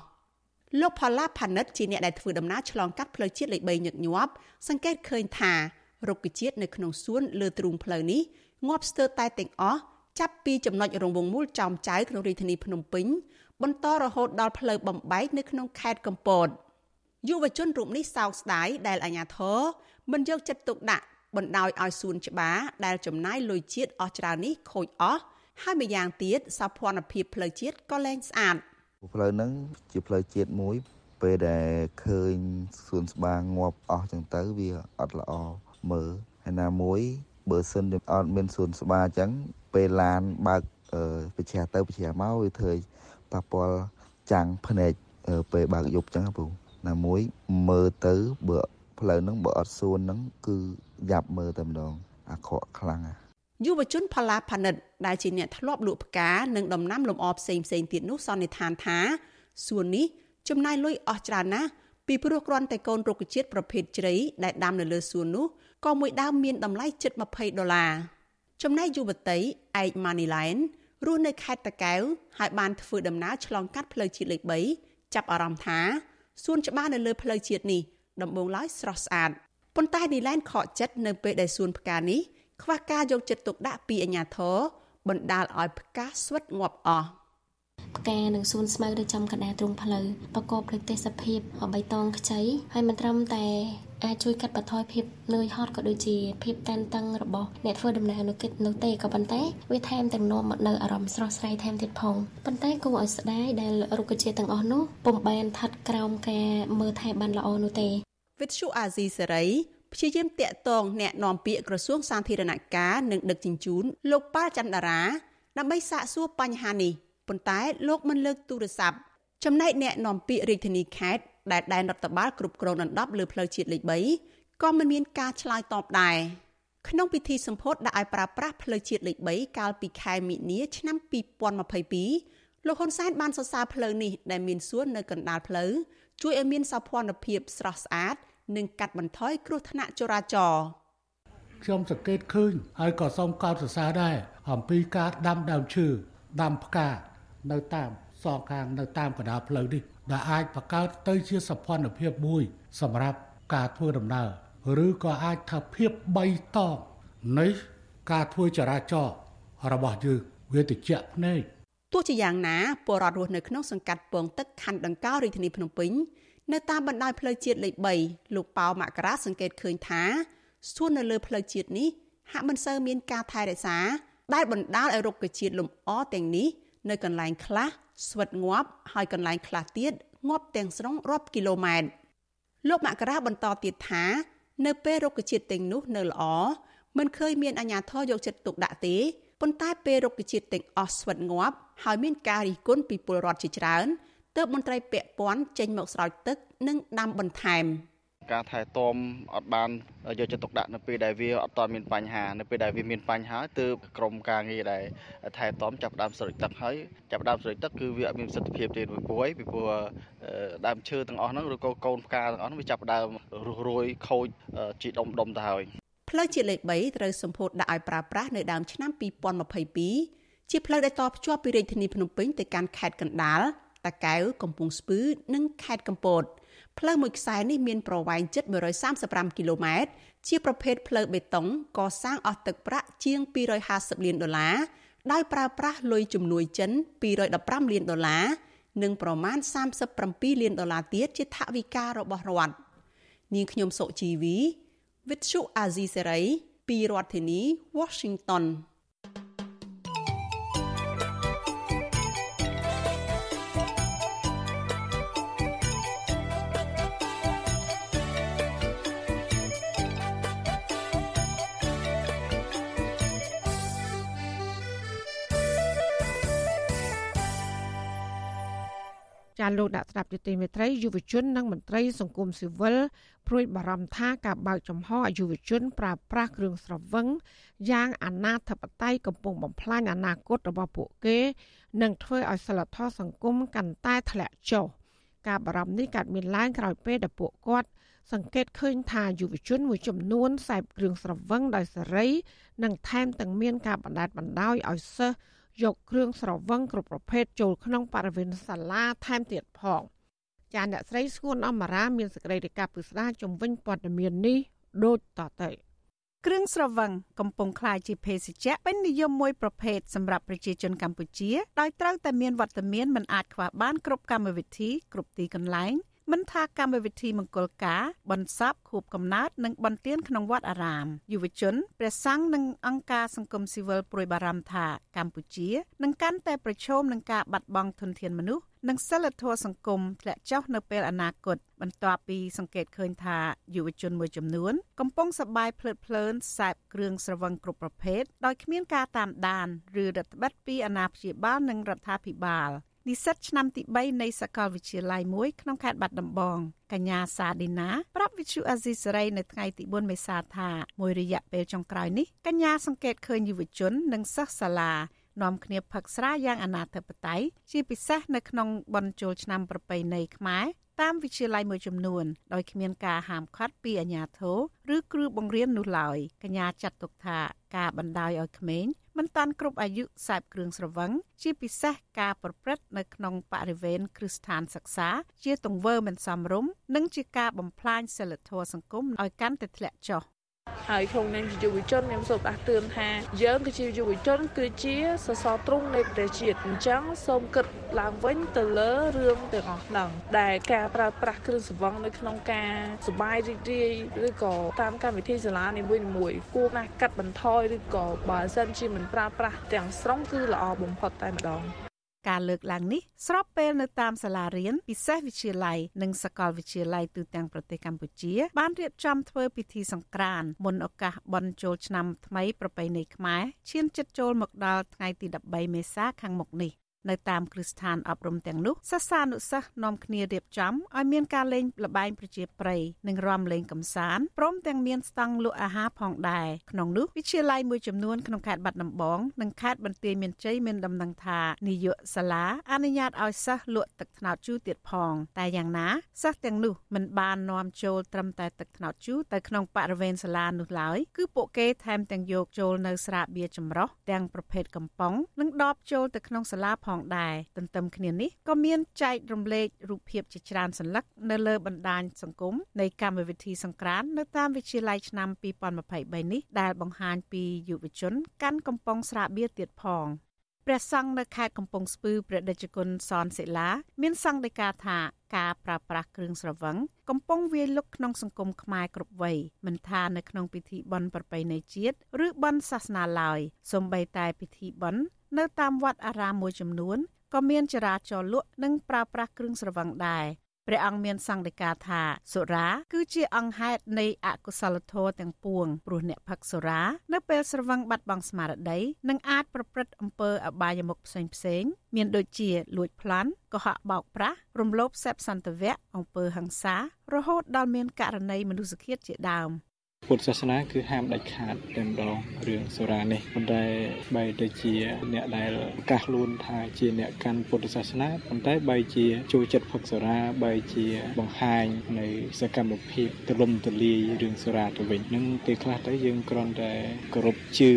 លោកផល្លាផានិតជាអ្នកដែលធ្វើដំណើរឆ្លងកាត់ផ្លូវជាតិលេខ3ញឹកញាប់សង្កេតឃើញថា រុក្ខជាតិនៅក្នុងសួនលើទ្រូងផ្លូវនេះងាប់ស្ទើរតែទាំងអស់ចាប់ពីចំណុចរង្វង់មូលចំចៅក្នុងរាជធានីភ្នំពេញបន្តរហូតដល់ផ្លូវបំបែកនៅក្នុងខេត្តកំពតយុវជនរូបនេះសោកស្ដាយដែលអាញាធរមិនយកចិត្តទុកដាក់បណ្ដោយឲ្យសួនច្បារដែលចំណាយលុយជាតិអស់ច្រើននេះខូចអស់ហើយម្យ៉ាងទៀតសោភ័ណភាពផ្លូវជាតិក៏លែងស្អាតផ្លូវហ្នឹងជាផ្លូវជាតិមួយពេលដែលឃើញសួនស្បាងាប់អស់ចឹងទៅវាអត់ល្អ មើលហើយណាមួយបើសិនអត់មានសួនស្បាអញ្ចឹងពេលឡានបើកបច្ចាទៅបច្ចាមកវាធ្វើប៉ះពាល់ចាំងភ្នែកពេលបើកយប់អញ្ចឹងពូណាមួយមើលទៅបើផ្លូវហ្នឹងបើអត់សួនហ្នឹងគឺយ៉ាប់មើលតែម្ដងអាក្រក់ខ្លាំងណាយុវជនផល្លាផានិតដែលជាអ្នកធ្លាប់លក់ផ្កានិងដំណាំលម្អផ្សេងផ្សេងទៀតនោះសន្និដ្ឋានថាសួននេះចំណាយលុយអស់ច្រើនណាស់ពីព្រោះគ្រាន់តែកូនរុក្ខជាតិប្រភេទជ្រៃដែលដាំនៅលើសួននោះ ក៏មួយដើមមានតម្លៃជិត20ដុល្លារចំណែកយុវតីឯក Moneyline រស់នៅខេត្តតាកែវហើយបានធ្វើដំណើរឆ្លងកាត់ផ្លូវជាតិលេខ3ចាប់អារម្មណ៍ថាសួនច្បារនៅលើផ្លូវជាតិនេះដំបូងឡើយស្រស់ស្អាតប៉ុន្តែនីឡែនខកចិត្តនៅពេលដែលសួនផ្កានេះខ្វះការយកចិត្តទុកដាក់ពីអាជ្ញាធរបណ្ដាលឲ្យផ្កាស្វិតងាប់អស់ ផ្កានិងសួនស្មៅនៅចំកណ្ដាលទ្រង់ផ្លូវប្រកបដោយទេសភាពបៃតងខ្ចីហើយមិនត្រឹមតែអាចជួយកាត់បន្ថយភាពនឿយហត់ក៏ដូចជាភាពតានតឹងរបស់អ្នកធ្វើដំណើរនៅគិតនោះទេក៏ប៉ុន្តែវាថែមទាំងនាំមកនៅអារម្មណ៍ស្រស់ស្រាយថែមទៀតផងប៉ុន្តែគួរឲ្យស្ដាយដែលរុក្ខជាតិទាំងអស់នោះពុំបានឋិតក្រោមការមើលថែបានល្អនោះទេវិទ្យុអាស៊ីសេរីព្យាយាមតាក់ទងអ្នកនាំពាក្យក្រសួងសាធារណការនិងដឹកជញ្ជូនលោកប៉ាល់ចន្ទរាដើម្បីសាកសួរបញ្ហានេះ ប៉ុន្តែលោកមិនលើកទូរស័ព្ទចំណែកអ្នកនាំពាក្យរាជធានីខេត្តដែលដែនរដ្ឋបាលគ្រប់គ្រងដណ្ដប់លើផ្លូវជាតិលេខ3ក៏មិនមានការឆ្លើយតបដែរក្នុងពិធីសម្ពោធដាក់ឲ្យប្រើប្រាស់ផ្លូវជាតិលេខ3កាលពីខែមិនិនាឆ្នាំ2022លោកហ៊ុនសែនបានសរសើរផ្លូវនេះដែលមានសួននៅកណ្ដាលផ្លូវជួយឲ្យមានសោភ័ណភាពស្រស់ស្អាត និងកាត់បន្ថយគ្រោះថ្នាក់ចរាចរណ៍ខ្ញុំសង្កេតឃើញហើយក៏សូមកោតសរសើរដែរអំពីការដាំដើមឈើដាំផ្កា នៅតាមសងខាងនៅតាមកណ្ដាលផ្លូវនេះដែលអាចបង្កើតទៅជាសភនភាពមួយ សម្រាប់ការធ្វើដំណើរឬក៏អាចថាភាពបីតងនៃការធ្វើចរាចរណ៍របស់យើងវាតិចភ្នែកទោះជាយ៉ាងណាពលរដ្ឋរស់នៅក្នុងសង្កាត់ពងទឹកខណ្ឌដង្កោរាជធានីភ្នំពេញនៅតាមបណ្ដោយផ្លូវជាតិលេខ3លោកប៉ៅមករាសង្កេតឃើញថាសួននៅលើផ្លូវជាតិនេះហាក់មិនសូវមានការថែរក្សាដែលបណ្ដាលឲ្យរុក្ខជាតិលំអទាំងនេះ នៅកន្លែងខ្លះស្វិតងាប់ហើយកន្លែងខ្លះទៀតងាប់ទាំងស្រុងរាប់គីឡូម៉ែត្រលោកមករាបន្តទៀតថា នៅពេលរុក្ខជាតិទាំងនោះនៅល្អមិនឃើញមានអាជ្ញាធរយកចិត្តទុកដាក់ទេប៉ុន្តែពេលរុក្ខជាតិទាំងអស់ស្វិតងាប់ហើយមានការរិះគន់ពីពលរដ្ឋជាច្រើនទើបមន្ត្រីពាក់ព័ន្ធចេញមកស្រោចទឹក និងដាំបន្ថែម។ ការថែទាំអត់បានយកចិត្តទុកដាក់នៅពេលដែលវាអត់ទាន់មានបញ្ហានៅពេលដែលវាមានបញ្ហាទើបក្រុមការងារដែលថែទាំចាប់ដើមស្រោចទឹកហើយចាប់ដើមស្រោចទឹកគឺវាអត់មានប្រសិទ្ធភាពទេពីព្រោះអីពីព្រោះដើមឈើទាំងអស់ហ្នឹងឬក៏កូនផ្កាទាំងអស់ហ្នឹងវាចាប់ដើមរុះរួយខូចជីដុំដុំទៅហើយផ្លូវជាតិលេខ3ត្រូវសម្ពោធដាក់ឲ្យប្រើប្រាស់នៅដើមឆ្នាំ2022ជាផ្លូវដែលតភ្ជាប់ពីរាជធានីភ្នំពេញទៅកាន់ខេត្តកណ្ដាលតាកែវកំពង់ស្ពឺ និងខេត្តកំពត។ ផ្លូវមួយខ្សែនេះមានប្រវែងជិត135គីឡូម៉ែត្រជាប្រភេទផ្លូវបេតុងកសាងអស់ទឹកប្រាក់ជាង250លានដុល្លារដោយប្រើប្រាស់លុយជំនួយចិន215លានដុល្លារនិងប្រមាណ37លានដុល្លារទៀតជាថវិការបស់រដ្ឋនាងខ្ញុំសុជីវី With Shu Azizi Serai ពីរដ្ឋធានី Washington ចាលោកដាក់ស្ដាប់យុតិមេត្រីយុវជននិងមន្ត្រីសង្គមស៊ីវិលព្រួយបារម្ភថាការបើកចំហអយុវជនប្រើប្រាស់គ្រឿងស្រវឹងយ៉ាងអនាធបត័យកំពុងបំផ្លាញអនាគតរបស់ពួកគេ និងធ្វើឲ្យសិលធម៌សង្គមកាន់តែធ្លាក់ចុះការបារម្ភនេះកើតមានឡើងក្រោយពេលដែលពួកគាត់សង្កេតឃើញថាយុវជនមួយចំនួនសេពគ្រឿងស្រវឹងដោយសេរី និងថែមទាំងមានការបណ្តែតបណ្តោយឲ្យសិស្ស យកគ្រឿងស្រវឹងគ្រប់ប្រភេទចូលក្នុងបរិវេណសាលាថែមទៀតផងចាអ្នកស្រីស្គួនអមរាមានសេចក្តីរាយការណ៍ពិស្ដារជំវិញព័ត៌មាននេះដូចតទៅគ្រឿងស្រវឹងកំពុងក្លាយជាភេសជ្ជៈពេញនិយមមួយប្រភេទសម្រាប់ប្រជាជនកម្ពុជាដោយត្រូវតែមានវត្តមានមិនអាចខ្វះបានគ្រប់កម្មវិធីគ្រប់ទីកន្លែង មិនថាកម្មវិធីមង្គលការបន្សពខួបកំណើតនិងបន្ទានក្នុងវត្តអារាមយុវជនព្រះសង្ឃនិងអង្គការសង្គមស៊ីវិលព្រួយបារម្ភថាកម្ពុជានឹងកាន់តែប្រឈមនឹងការបាត់បង់ធនធានមនុស្សនិងសិលធម៌សង្គមធ្លាក់ចុះនៅពេលអនាគតបន្ទាប់ពីសង្កេតឃើញថាយុវជនមួយចំនួន កំពុងសប្បាយភ្លើតភ្លើនសេពគ្រឿងស្រវឹងគ្រប់ប្រភេទដោយគ្មានការតាមដាន ឬរដ្ឋបិទពីអាណាព្យាបាលនិងរដ្ឋាភិបាល និស្សិតឆ្នាំទី3នៃសាកលវិទ្យាល័យមួយក្នុងខេត្តបាត់ដំបងកញ្ញាសាឌីណាប្រាប់វិទ្យុអាស៊ីសេរីនៅថ្ងៃទី4មេសាថាមួយរយៈពេលចុងក្រោយនេះកញ្ញាសង្កេតឃើញយុវជន និងសិស្សសាលានាំគ្នាផឹកស្រាយ៉ាងអនាធិបតេយ្យជាពិសេសនៅក្នុងបុណ្យចូលឆ្នាំប្រពៃណីខ្មែរតាមវិទ្យាល័យមួយចំនួនដោយគ្មានការហាមឃាត់ពីអាជ្ញាធរឬគ្រូបង្រៀននោះឡើយកញ្ញាចាត់ទុកថាការបណ្ដោយឲ្យក្មេង មិនតាន់គ្រប់អាយុសេពគ្រឿងស្រវឹងជាពិសេសការប្រព្រឹត្តនៅក្នុងបរិវេណគ្រឹះស្ថានសិក្សា ជាទង្វើមិនសមរម្យនិងជាការបំផ្លាញសិលធម៌សង្គមឲ្យកាន់តែធ្លាក់ចុះ ហើយក្នុងនាមជាយុវជនខ្ញុំសូមដាស់តឿនថាយើងគឺជាយុវជនគឺជាសសរទ្រូងនៃប្រទេសជាតិអញ្ចឹងសូមគិតឡើងវិញទៅលើរឿងទាំងអស់ហ្នឹងដែលការប្រើប្រាស់គ្រឿងសង្វឹងនៅក្នុងការសបាយរីករាយឬក៏តាមកម្មវិធីសាលានីមួយៗគួរណាស់កាត់បន្ថយឬក៏បើសិនជាមិនប្រើប្រាស់ទាំងស្រុងគឺល្អបំផុតតែម្ដង ការលើកឡើងនេះស្របពេលនៅតាមសាលារៀនពិសេសវិទ្យាល័យនិងសាកលវិទ្យាល័យទូទាំងប្រទេសកម្ពុជា បានរៀបចំធ្វើពិធីសង្ក្រាន្តមុនឱកាសបុណ្យចូលឆ្នាំថ្មីប្រពៃណីខ្មែរឈានជិតចូលមកដល់ថ្ងៃទី13មេសាខាងមុខនេះ នៅតាមគ្រឹះស្ថានអប់រំទាំងនោះសិស្សានុសិស្សនាំគ្នារៀបចំឲ្យមានការលេងល្បែងប្រជាប្រិយនិងរាំលេងកម្សាន្តព្រមទាំងមានស្តង់លក់អាហារផងដែរក្នុងនោះវិទ្យាល័យមួយចំនួនក្នុងខេត្តបាត់ដំបងនិងខេត្តបន្ទាយមានជ័យមានដំណឹងថានាយកសាលាអនុញ្ញាតឲ្យសិស្សលក់ទឹកត្នោតជូរទៀតផង តែយ៉ាងណាសិស្សទាំងនោះមិនបាននាំចូលត្រឹមតែទឹកត្នោតជូរទៅក្នុងបរិវេណសាលានោះឡើយគឺពួកគេថែមទាំងយកចូលនៅស្រាបៀរចម្រោះទាំងប្រភេទកំប៉ុងនិងដបចូលទៅក្នុងសាលាផងដែរទន្ទឹមគ្នានេះក៏មានចែករំលែករូបភាពជាច្រើនសន្លឹកនៅលើបណ្ដាញសង្គមនៃកម្មវិធីសង្ក្រាននៅតាមវិទ្យាល័យឆ្នាំ2023នេះដែលបង្ហាញពីយុវជនកាន់កំប៉ុងស្រាបៀរទៀតផងព្រះសង្ឃនៅខេត្តកំពង់ស្ពឺព្រះដេចគុណសនសិលា មានសង្ឃដីកាថាការប្រើប្រាស់គ្រឿងស្រវឹងកំពុងវាយលុកក្នុងសង្គមខ្មែរគ្រប់វ័យមិនថានៅក្នុងពិធីបុណ្យប្រពៃណីជាតិឬបុណ្យសាសនាឡើយសូម្បីតែពិធីបុណ្យ នៅតាមវត្តអារាមមួយចំនួនក៏មានចរាចរណ៍លក់និងប្រើប្រាស់គ្រឿងស្រវឹងដែរព្រះអង្គមានសង្កេតការថាសុរាគឺជាអង្គហេតុនៃអកុសលធម៌ទាំងពួងព្រោះអ្នកផឹកសុរានៅពេលស្រវឹងបាត់បង់ស្មារតីនឹងអាចប្រព្រឹត្តអំពើអបាយមុខផ្សេងផ្សេងមានដូចជាលួចប្លន់កុហកបោកប្រាស់រំលោភសេពសន្តិវៈអំពើហិង្សារហូតដល់មានករណីមនុស្សឃាតជាដើម ពុទ្ធសាសនាគឺហាមដាច់ខាតតែម្ដងរឿងសូរានេះប៉ុន្តែបែរទៅជាអ្នកដែលប្រកាសខ្លួនថាជាអ្នកកាន់ពុទ្ធសាសនាប៉ុន្តែបែរជាចូលចិត្តផឹកសូរាបែរជាបង្ហាញនៅសកម្មភាពទលំទលាយរឿងសូរាទៅវិញនឹងពេលខ្លះទៅយើងគ្រាន់តែគោរពជឿ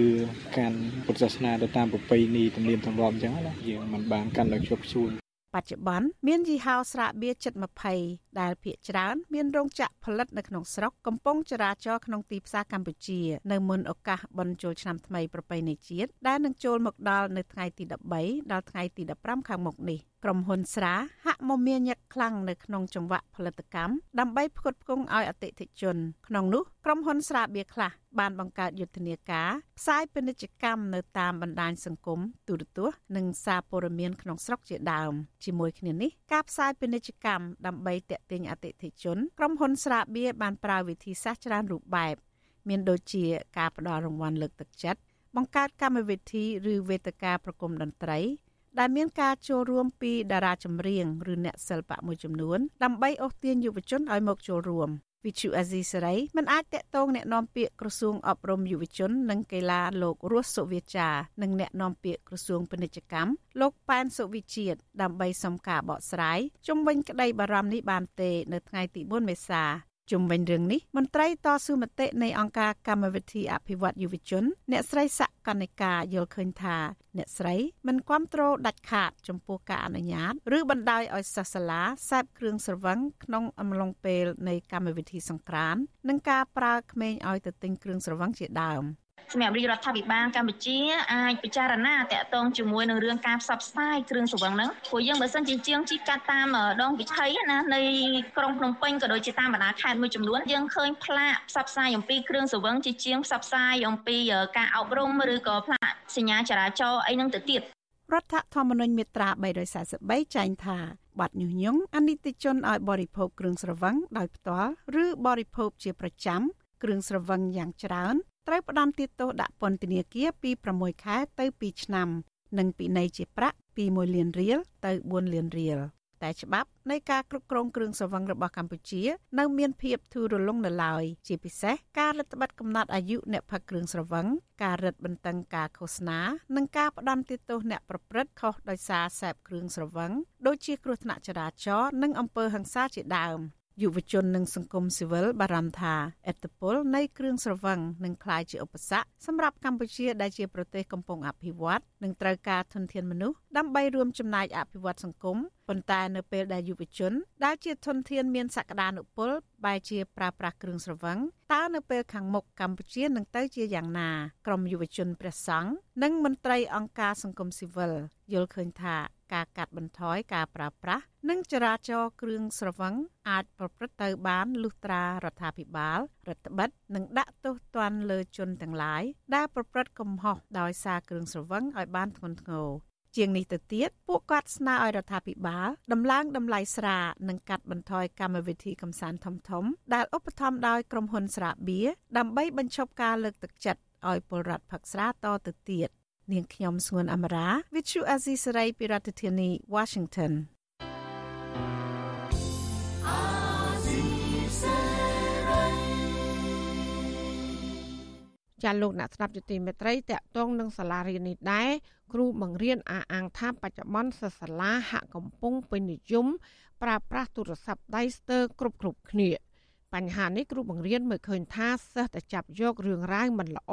កាន់ពុទ្ធសាសនាទៅតាមប្រពៃណីទំនៀមទម្លាប់អញ្ចឹងណាយើងមិនបានកាន់ដល់ជាប់ជួនប ច្ចុប្បន្នមានយីហោស្រាបៀរជិត20ដែលភាគច្រើនមានរោងចក្រផលិតនៅក្នុងស្រុកកំពុងចរាចរក្នុងទីផ្សារកម្ពុជា នៅមុនឱកាសបុណ្យចូលឆ្នាំថ្មីប្រពៃណីជាតិដែលនឹងចូលមកដល់នៅថ្ងៃទី13ដល់ថ្ងៃទី15ខាងមុខនេះក្រុមហ៊ុនស្រាហាក់មមាញឹកខ្លាំងនៅក្នុងចង្វាក់ផលិតកម្មដើម្បីផ្គត់ផ្គង់ឲ្យអតិថិជន ក្នុងនោះក្រុមហ៊ុនស្រាបៀរខ្លះបានបង្កើតយុទ្ធនាការផ្សាយពាណិជ្ជកម្មនៅតាមបណ្ដាញសង្គមទូរទស្សន៍និងសារព័ត៌មានក្នុងស្រុកជាដើមជាមួយគ្នានេះការផ្សាយពាណិជ្ជកម្មដើម្បីទាក់ទាញអតិថិជនក្រុមហ៊ុនស្រាបៀរបានប្រើវិធីសាស្ត្រច្រើនរូបបែបមានដូចជាការផ្ដល់រង្វាន់លើកទឹកចិត្តបង្កើតកម្មវិធីឬវេទិកាប្រគំតន្ត្រី ដែលមានការចូលរួមពីតារាចម្រៀងឬអ្នកសិល្បៈមួយចំនួនដើម្បីអូសទាញយុវជនឲ្យមកចូលរួមវិទ្យុអាស៊ីសេរីមិនអាចតាក់ទងแนะនាំពាក្យក្រសួងអប់រំយុវជននិងកីឡាលោករស់សុវិចានិងแนะនាំពាក្យក្រសួងពាណិជ្ជកម្មលោកប៉ែនសុវិជាតិដើម្បីសុំការបកស្រាយជុំវិញក្តីបារម្ភនេះបានទេនៅថ្ងៃទី4មេសា ជុំវិញរឿងនេះមន្ត្រីតស៊ូមតិនៃអង្គការកម្មវិធីអភិវឌ្ឍយុវជន អ្នកស្រីសកនិកាយល់ឃើញថា អ្នកស្រីមិនគ្រប់គ្រងដាច់ខាត ចំពោះការអនុញ្ញាតឬបណ្ដោយឲ្យសិស្សសាលាសេពគ្រឿងស្រវឹងក្នុងអំឡុងពេលនៃកម្មវិធីសង្ក្រាន្តនិងការប្រើក្មេងឲ្យទៅទិញគ្រឿងស្រវឹងជាដើម។ សម្រាប់រាជរដ្ឋាភិបាលកម្ពុជាអាចពិចារណាតាក់ទងជាមួយនឹងរឿងការផ្សព្វផ្សាយគ្រឿងស្រវឹងហ្នឹងព្រោះយើងបើសិនជាជាងជីកាត់តាមដងវិថីណានៃក្រុងភ្នំពេញក៏ដូចជាតាមបណ្ដាខេត្តមួយចំនួនយើងឃើញផ្លាកផ្សព្វផ្សាយអំពីគ្រឿងស្រវឹងជាជាងផ្សព្វផ្សាយអំពីការអប់រំឬក៏ផ្លាកសញ្ញាចរាចរណ៍អីហ្នឹងទៅទៀតរដ្ឋធម្មនុញ្ញមាត្រា343ចែងថាបាត់ញុះញង់អនិច្ចជនឲ្យបរិភោគគ្រឿងស្រវឹងដោយផ្ទាល់ឬបរិភោគជាប្រចាំគ្រឿងស្រវឹងយ៉ាងច្រើន ត្រូវផ្ដន្ទាទោសដាក់ពន្ធនាគារពី6ខែទៅ2ឆ្នាំ និងពិន័យជាប្រាក់ពី1លានរៀលទៅ4លានរៀលតែច្បាប់នៃការគ្រប់គ្រងគ្រឿងស្រវឹងរបស់កម្ពុជា នៅមានភាពធូររលុងនៅឡើយជាពិសេសការរឹតបន្តឹងកំណត់អាយុអ្នកផឹកគ្រឿងស្រវឹងការរឹតបន្តឹងការឃោសនានិងការផ្ដន្ទាទោសអ្នកប្រព្រឹត្តខុសដោយសារសេពគ្រឿងស្រវឹងដូចជាគ្រោះថ្នាក់ចរាចរណ៍និងអំពើហិង្សាជាដើម។ យុវជននិងសង្គមស៊ីវិលបារម្ភថាអត្តពលនៃគ្រឿងស្រវឹងនឹងក្លាយជាឧបសគ្គសម្រាប់កម្ពុជាដែលជាប្រទេសកំពុងអភិវឌ្ឍនិងត្រូវការធនធានមនុស្សដើម្បីរួមចំណែកអភិវឌ្ឍសង្គម ប៉ុន្តែនៅពេលដែលយុវជន ដែលជាធនធានមានសក្តានុពលបែរជាប្រើប្រាស់គ្រឿងស្រវឹងតើនៅពេលខាងមុខកម្ពុជានឹងទៅជាយ៉ាងណាក្រមយុវជនព្រះសង្ឃនិងមន្ត្រីអង្គការសង្គមស៊ីវិលយល់ឃើញថាការកាត់បន្ថយការប្រើប្រាស់និងចរាចរគ្រឿងស្រវឹងអាចប្រព្រឹត្តទៅបានលុះត្រារដ្ឋាភិបាលរដ្ឋបិទនិងដាក់ទោសទណ្ឌលើជនទាំងឡាយដែលប្រព្រឹត្តកំហុសដោយសារគ្រឿងស្រវឹងឲ្យបានធ្ងន់ធ្ងរ ជាងនេះទៅទៀតពួកគាត់ស្នើឲ្យរដ្ឋាភិបាលដំឡើងតម្លៃស្រានិងកាត់បន្ថយកម្មវិធីកំសាន្តធំធំដែលឧបត្ថម្ភដោយក្រុមហ៊ុនស្រាបៀរដើម្បីបញ្ឈប់ការលើកទឹកចិត្តឲ្យពលរដ្ឋផឹកស្រាតទៅទៀតនាងខ្ញុំស្ងួនអមរា Vithu Azisari ពីរដ្ឋធានី Washington ចាលោកអ្នកស្ដាប់យុតិមេត្រីតកតងនឹងសាលារៀននេះដែរ គ្រូបង្រៀនអាអាងថាបច្ចុប្បន្នសិស្សសាលាហាក់កំពុងពេញនិយមប្រើប្រាស់ទូរស័ព្ទដៃស្ទើរគ្រប់គ្រប់គ្នាបញ្ហានេះគ្រូបង្រៀនមើលឃើញថាសិស្សតែចាប់យករឿងរ៉ាវមិនល្អ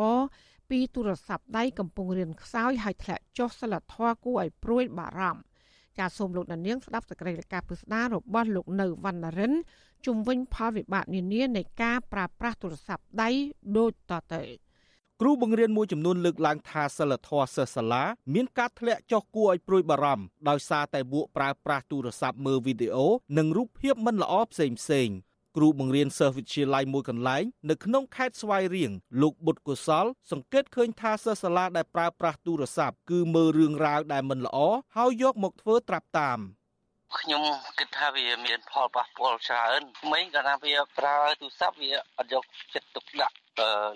ពីទូរស័ព្ទដៃកំពុងរៀនខ្សោយហើយធ្លាក់ចុះសិលធម៌គួរឲ្យព្រួយបារម្ភចាសសូមលោកនាងស្ដាប់សេចក្តីរាយការណ៍ពិស្ដាររបស់លោកនៅវណ្ណរិនជុំវិញផលវិបាកនានានៃការប្រើប្រាស់ទូរស័ព្ទដៃដូចតទៅ គ្រូបង្រៀនមួយចំនួនលើកឡើងថាសិលធម៌សិស្សសាលាមានការធ្លាក់ចុះគួរឲ្យព្រួយបារម្ភដោយសារតែពួកប្រើប្រាស់ទូរស័ព្ទមើលវីដេអូនិងរូបភាពមិនល្អផ្សេងផ្សេងគ្រូបង្រៀនសិស្សវិទ្យាល័យមួយកន្លែងនៅក្នុងខេត្តស្វាយរៀងលោកបុត្រកុសល សង្កេតឃើញថាសិស្សសាលាដែលប្រើប្រាស់ទូរស័ព្ទគឺមើលរឿងរ៉ាវដែលមិនល្អហើយយកមកធ្វើត្រាប់តាមខ្ញុំគិតថាវាមានផលប៉ះពាល់ច្រើនក្មេងកាលណាវាប្រើទូរស័ព្ទវាអត់យកចិត្តទុកដាក់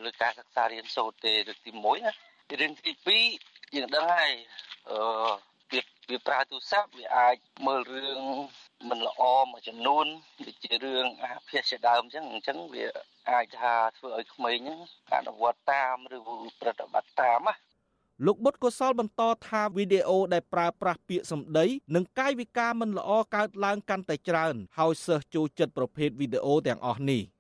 លើការសិក្សារៀនសូត្រទេលើកទី1ណារឿងទី2យើងដឹងហើយអឺវាវាប្រើទូរស័ព្ទវាអាចមើលរឿងមិនល្អមួយចំនួនដូចជារឿងអាភាសជាដើមអញ្ចឹងអញ្ចឹងវាអាចថាធ្វើឲ្យក្មេងហ្នឹងអនុវត្តតាមឬប្រតិបត្តិតាមណាលោកបុតកុសលបន្តថាវីដេអូដែលប្រើប្រាស់ពាក្យសម្ដីនិងកាយវិការមិនល្អកើតឡើងកាន់តែច្រើន ហើយសិស្សចូលចិត្តប្រភេទវីដេអូទាំងអស់នេះ។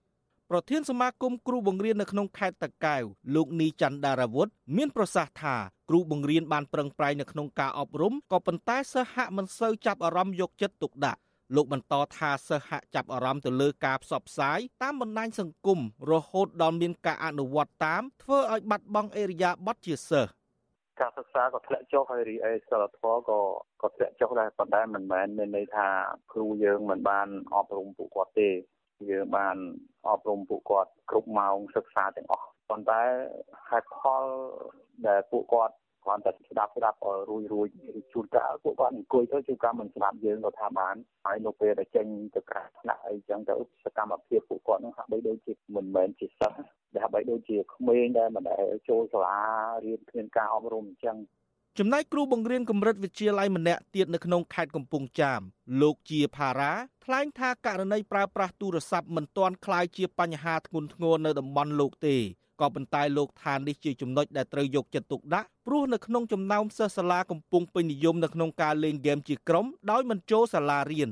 ប្រធានសមាគមគ្រូបង្រៀននៅក្នុងខេត្តតាកែវលោកនីច័ន្ទដារាវុធមានប្រសាសន៍ថាគ្រូបង្រៀនបានប្រឹងប្រែងនៅក្នុងការអប់រំក៏ប៉ុន្តែសិស្សហាក់មិនសូវចាប់អារម្មណ៍យកចិត្តទុកដាក់លោកបន្តថាសិស្សហាក់ចាប់អារម្មណ៍ទៅលើការផ្សព្វផ្សាយតាមបណ្ដាញសង្គមរហូតដល់មានការអនុវត្តតាមធ្វើឲ្យបាត់បង់អេរយាប័តជាសិស្សការសិក្សាក៏ធ្លាក់ចុះហើយរីឯសិលធម៌ក៏ក៏ធ្លាក់ចុះដែរប៉ុន្តែមិនមែនមានន័យថាគ្រូយើងមិនបានអប់រំពួកគាត់ទេ យើងបានអប់រំពួកគាត់គ្រប់ម៉ោងសិក្សាទាំងអស់ប៉ុន្តែហេតុផលដែលពួកគាត់គ្រាន់តែស្ដាប់ស្ដាប់រួយរួយជួនកាលពួកគាត់អង្គុយទៅជួនកាលមិនស្ដាប់យើងក៏ថាបានហើយនៅពេលដែលចេញទៅក្រៅថ្នាក់អីចឹងទៅសកម្មភាពពួកគាត់នឹងហាក់បីដូចជាមិនមែនជាសិស្សដែលហាក់បីដូចជាក្មេងដែលមិនដែលចូលសាលារៀនគ្មានការអប់រំអញ្ចឹង ចំណែកគ្រូបង្រៀនកម្រិតវិទ្យាល័យម្នាក់ទៀតនៅក្នុងខេត្តកំពង់ចាមលោកជាផារ៉ាថ្លែងថាករណីប្រើប្រាស់ទូរស័ព្ទមិនទាន់คล้ายជាបញ្ហាធ្ងន់ធ្ងរនៅតំបន់លោកទេក៏ប៉ុន្តែលោកថានេះជាចំណុចដែលត្រូវយកចិត្តទុកដាក់ព្រោះនៅក្នុងចំណោមសិស្សសាលាកំពុងពេញនិយមនៅក្នុងការលេងហ្គេមជាក្រុមដោយមិនចូលសាលារៀន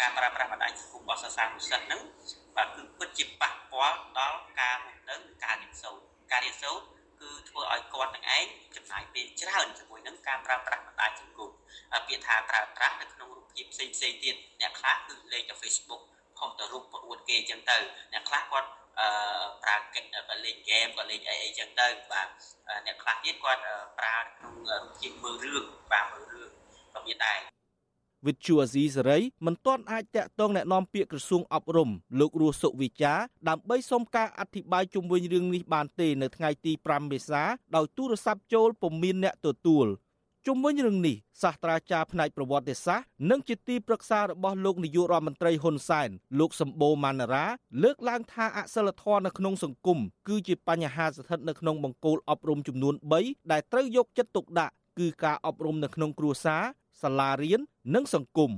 ការប្រើប្រាស់បណ្ដាញសង្គមរបស់សិស្សសានុសិស្សហ្នឹងបាទគឺពិតជាប៉ះពាល់ដល់ការរស់នៅនិងការរៀនសូត្រការរៀនសូត្រគឺ ធ្វើឲ្យគាត់នឹងឯងចំណាយពេលច្រើនជាមួយនឹងការប្រើប្រាស់បណ្ដាញសង្គមពាក្យថាប្រើប្រាស់នៅក្នុងរូបភាពផ្សេងផ្សេងទៀតអ្នកខ្លះគឺលេងតែ Facebook ផុសទៅរូបប្រអួតគេអញ្ចឹងទៅអ្នកខ្លះគាត់អឺប្រើក៏លេងហ្គេមក៏លេងអីអីចឹងទៅបាទអ្នកខ្លះទៀតគាត់ប្រើក្នុងរូបភាពមើលរឿងបាទមើលរឿងក៏មានដែរ វិទ្យុអាស៊ីសេរីមិនទាន់អាចតាក់ទងแนะនាំពាក្យក្រសួងអប់រំលោករស់សុវិចាដើម្បីសុំការអធិប្បាយជុំវិញរឿងនេះបានទេនៅថ្ងៃទី5មេសាដោយទូរស័ព្ទចូលពុំមានអ្នកទទួលជុំវិញរឿងនេះសាស្ត្រាចារ្យផ្នែកប្រវត្តិសាស្ត្រនិងជាទីប្រឹក្សារបស់លោកនាយករដ្ឋមន្ត្រីហ៊ុនសែនលោកសម្បូរម៉ាណារ៉ាលើកឡើងថាអសិលធម៌នៅក្នុងសង្គមគឺជាបញ្ហាស្ថិតនៅក្នុងបង្គោលអប់រំចំនួន3ដែលត្រូវយកចិត្តទុកដាក់គឺការអប់រំនៅក្នុងគ្រួសារ សាលារៀននិងសង្គម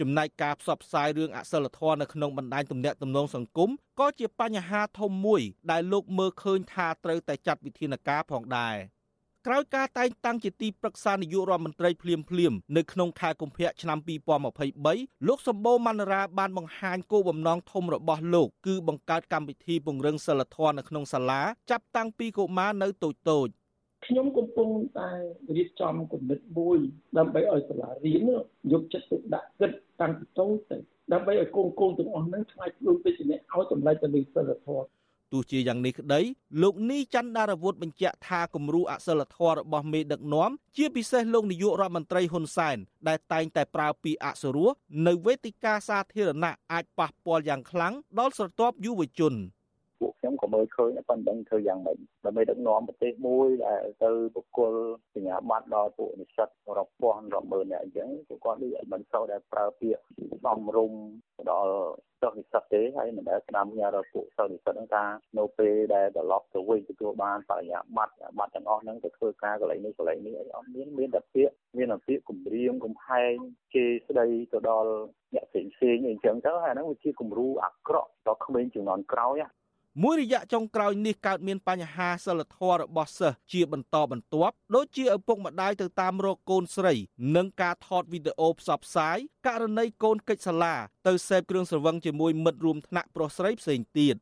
ចំណែកការផ្សព្វផ្សាយរឿងអសិលធម៌នៅក្នុងបណ្ដាញទំនាក់ទំនងសង្គមក៏ជាបញ្ហាធំមួយ ដែលលោកមើលឃើញថាត្រូវតែចាត់វិធានការផងដែរក្រោយការតែងតាំងជាទីប្រឹក្សានាយករដ្ឋមន្ត្រីភ្លាមភ្លាមនៅក្នុងខែកុម្ភៈឆ្នាំ2023លោកសម្បូរម៉ាន់រ៉ាបានបង្ហាញគោលបំណងធំរបស់លោកគឺបង្កើតកម្មវិធីពង្រឹងសិលធម៌នៅក្នុងសាលាចាប់តាំងពីកុមារនៅតូចតូច ខ្ញុំកំពុងតែរៀបចំគំនិតមួយដើម្បីឲ្យសាលារៀនយកចិត្តទុកដាក់គិតតាំងពីតូចទៅដើម្បីឲ្យកូនកូនទាំងអស់ហ្នឹងឆ្ងាយខ្លួនទៅជាអ្នកឲ្យតម្លៃទៅលើសិលធម៌ទោះជាយ៉ាងនេះក្តីលោកនីច័ន្ទដារវុធបញ្ជាក់ថាគំរូអសិលធម៌របស់មេដឹកនាំជាពិសេសលោកនាយករដ្ឋមន្ត្រីហ៊ុនសែនដែលតែងតែប្រើពាក្យអសុរោះនៅវេទិកាសាធារណៈអាចប៉ះពាល់យ៉ាងខ្លាំងដល់ស្រទាប់យុវជន។ ពួកខ្ញុំក៏មើលឃើញប៉ុន្តែធ្វើយ៉ាងម៉េចដើម្បីដឹកនាំប្រទេសមួយដែលទៅបុគ្គលសញ្ញាបត្រដល់ពួកនិស្សិតរាប់ពាន់រាប់ម៉ឺនអ្នកអញ្ចឹងពួកគាត់ដូចមិនសូវដែលប្រើពាក្យសំរុំដល់សិស្សនិស្សិតទេហើយមិនដែលស្ដាំញ៉ារពួកសិស្សនិស្សិតហ្នឹងថានៅពេលដែលត្រឡប់ទៅវិញទទួលបានបរិញ្ញាបត្រប័ណ្ណទាំងអស់ហ្នឹងទៅធ្វើការកន្លែងនេះកន្លែងនេះអីអត់មានមានតែពាក្យមានតែពាក្យគម្រាមកំហែងគេស្ដីទៅដល់អ្នកផ្សេងផ្សេងអីចឹងទៅហើយហ្នឹងវាជាគំរូអាក្រក់ដល់ក្មេងជំនាន់ក្រោយ មួយរយៈចុងក្រោយនេះកើតមានបញ្ហាសិលធម៌របស់សិស្សជាបន្តបន្ទាប់ដូចជាឪពុកម្ដាយទៅតាមរកកូនស្រី និងការថតវីដេអូផ្សព្វផ្សាយករណីកូនកិច្ចសាលាទៅសេពគ្រឿងស្រវឹងជាមួយមិត្តរួមថ្នាក់ប្រុសស្រីផ្សេងទៀត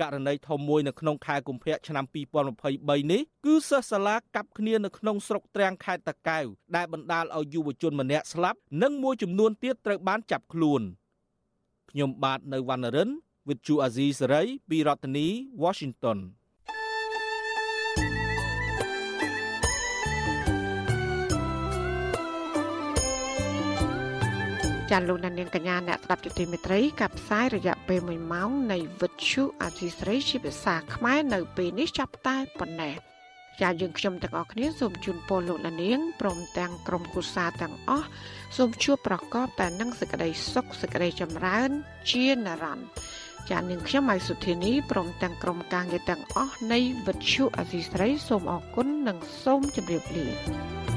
ករណីធំមួយនៅក្នុងខែកុម្ភៈឆ្នាំ2023នេះគឺសិស្សសាលាកាប់គ្នានៅក្នុងស្រុកទ្រាំងខេត្តតាកែវដែលបណ្ដាលឲ្យយុវជនម្នាក់ស្លាប់និងមួយចំនួនទៀតត្រូវបានចាប់ខ្លួនខ្ញុំបាទនៅវណ្ណរិន វិទ្យុអាស៊ីសេរីពីរដ្ឋធានី Washington ចាលោកនាងកញ្ញាអ្នកស្ដាប់ជទីមេត្រីកັບផ្សាយរយៈពេល1ម៉ោងនៃវិទ្យុអាស៊ីសេរីជាភាសាខ្មែរនៅពេលនេះចាប់តែប៉ុណ្ណេះចាយើងខ្ញុំទាំងអស់គ្នាសូមជូនពរលោកនាងព្រមទាំងក្រុមគូសាទាំងអស់សូមជួបប្រកបតែនឹងសេចក្តីសុខសេចក្តីចម្រើន ជានិរន្តរ៍ ចានាងខ្ញុំម៉ៃសុធានីព្រមទាំងក្រុមការងារទាំងអស់នៃវិទ្យុអសីស្រីសូមអរគុណនិងសូមជម្រាបលា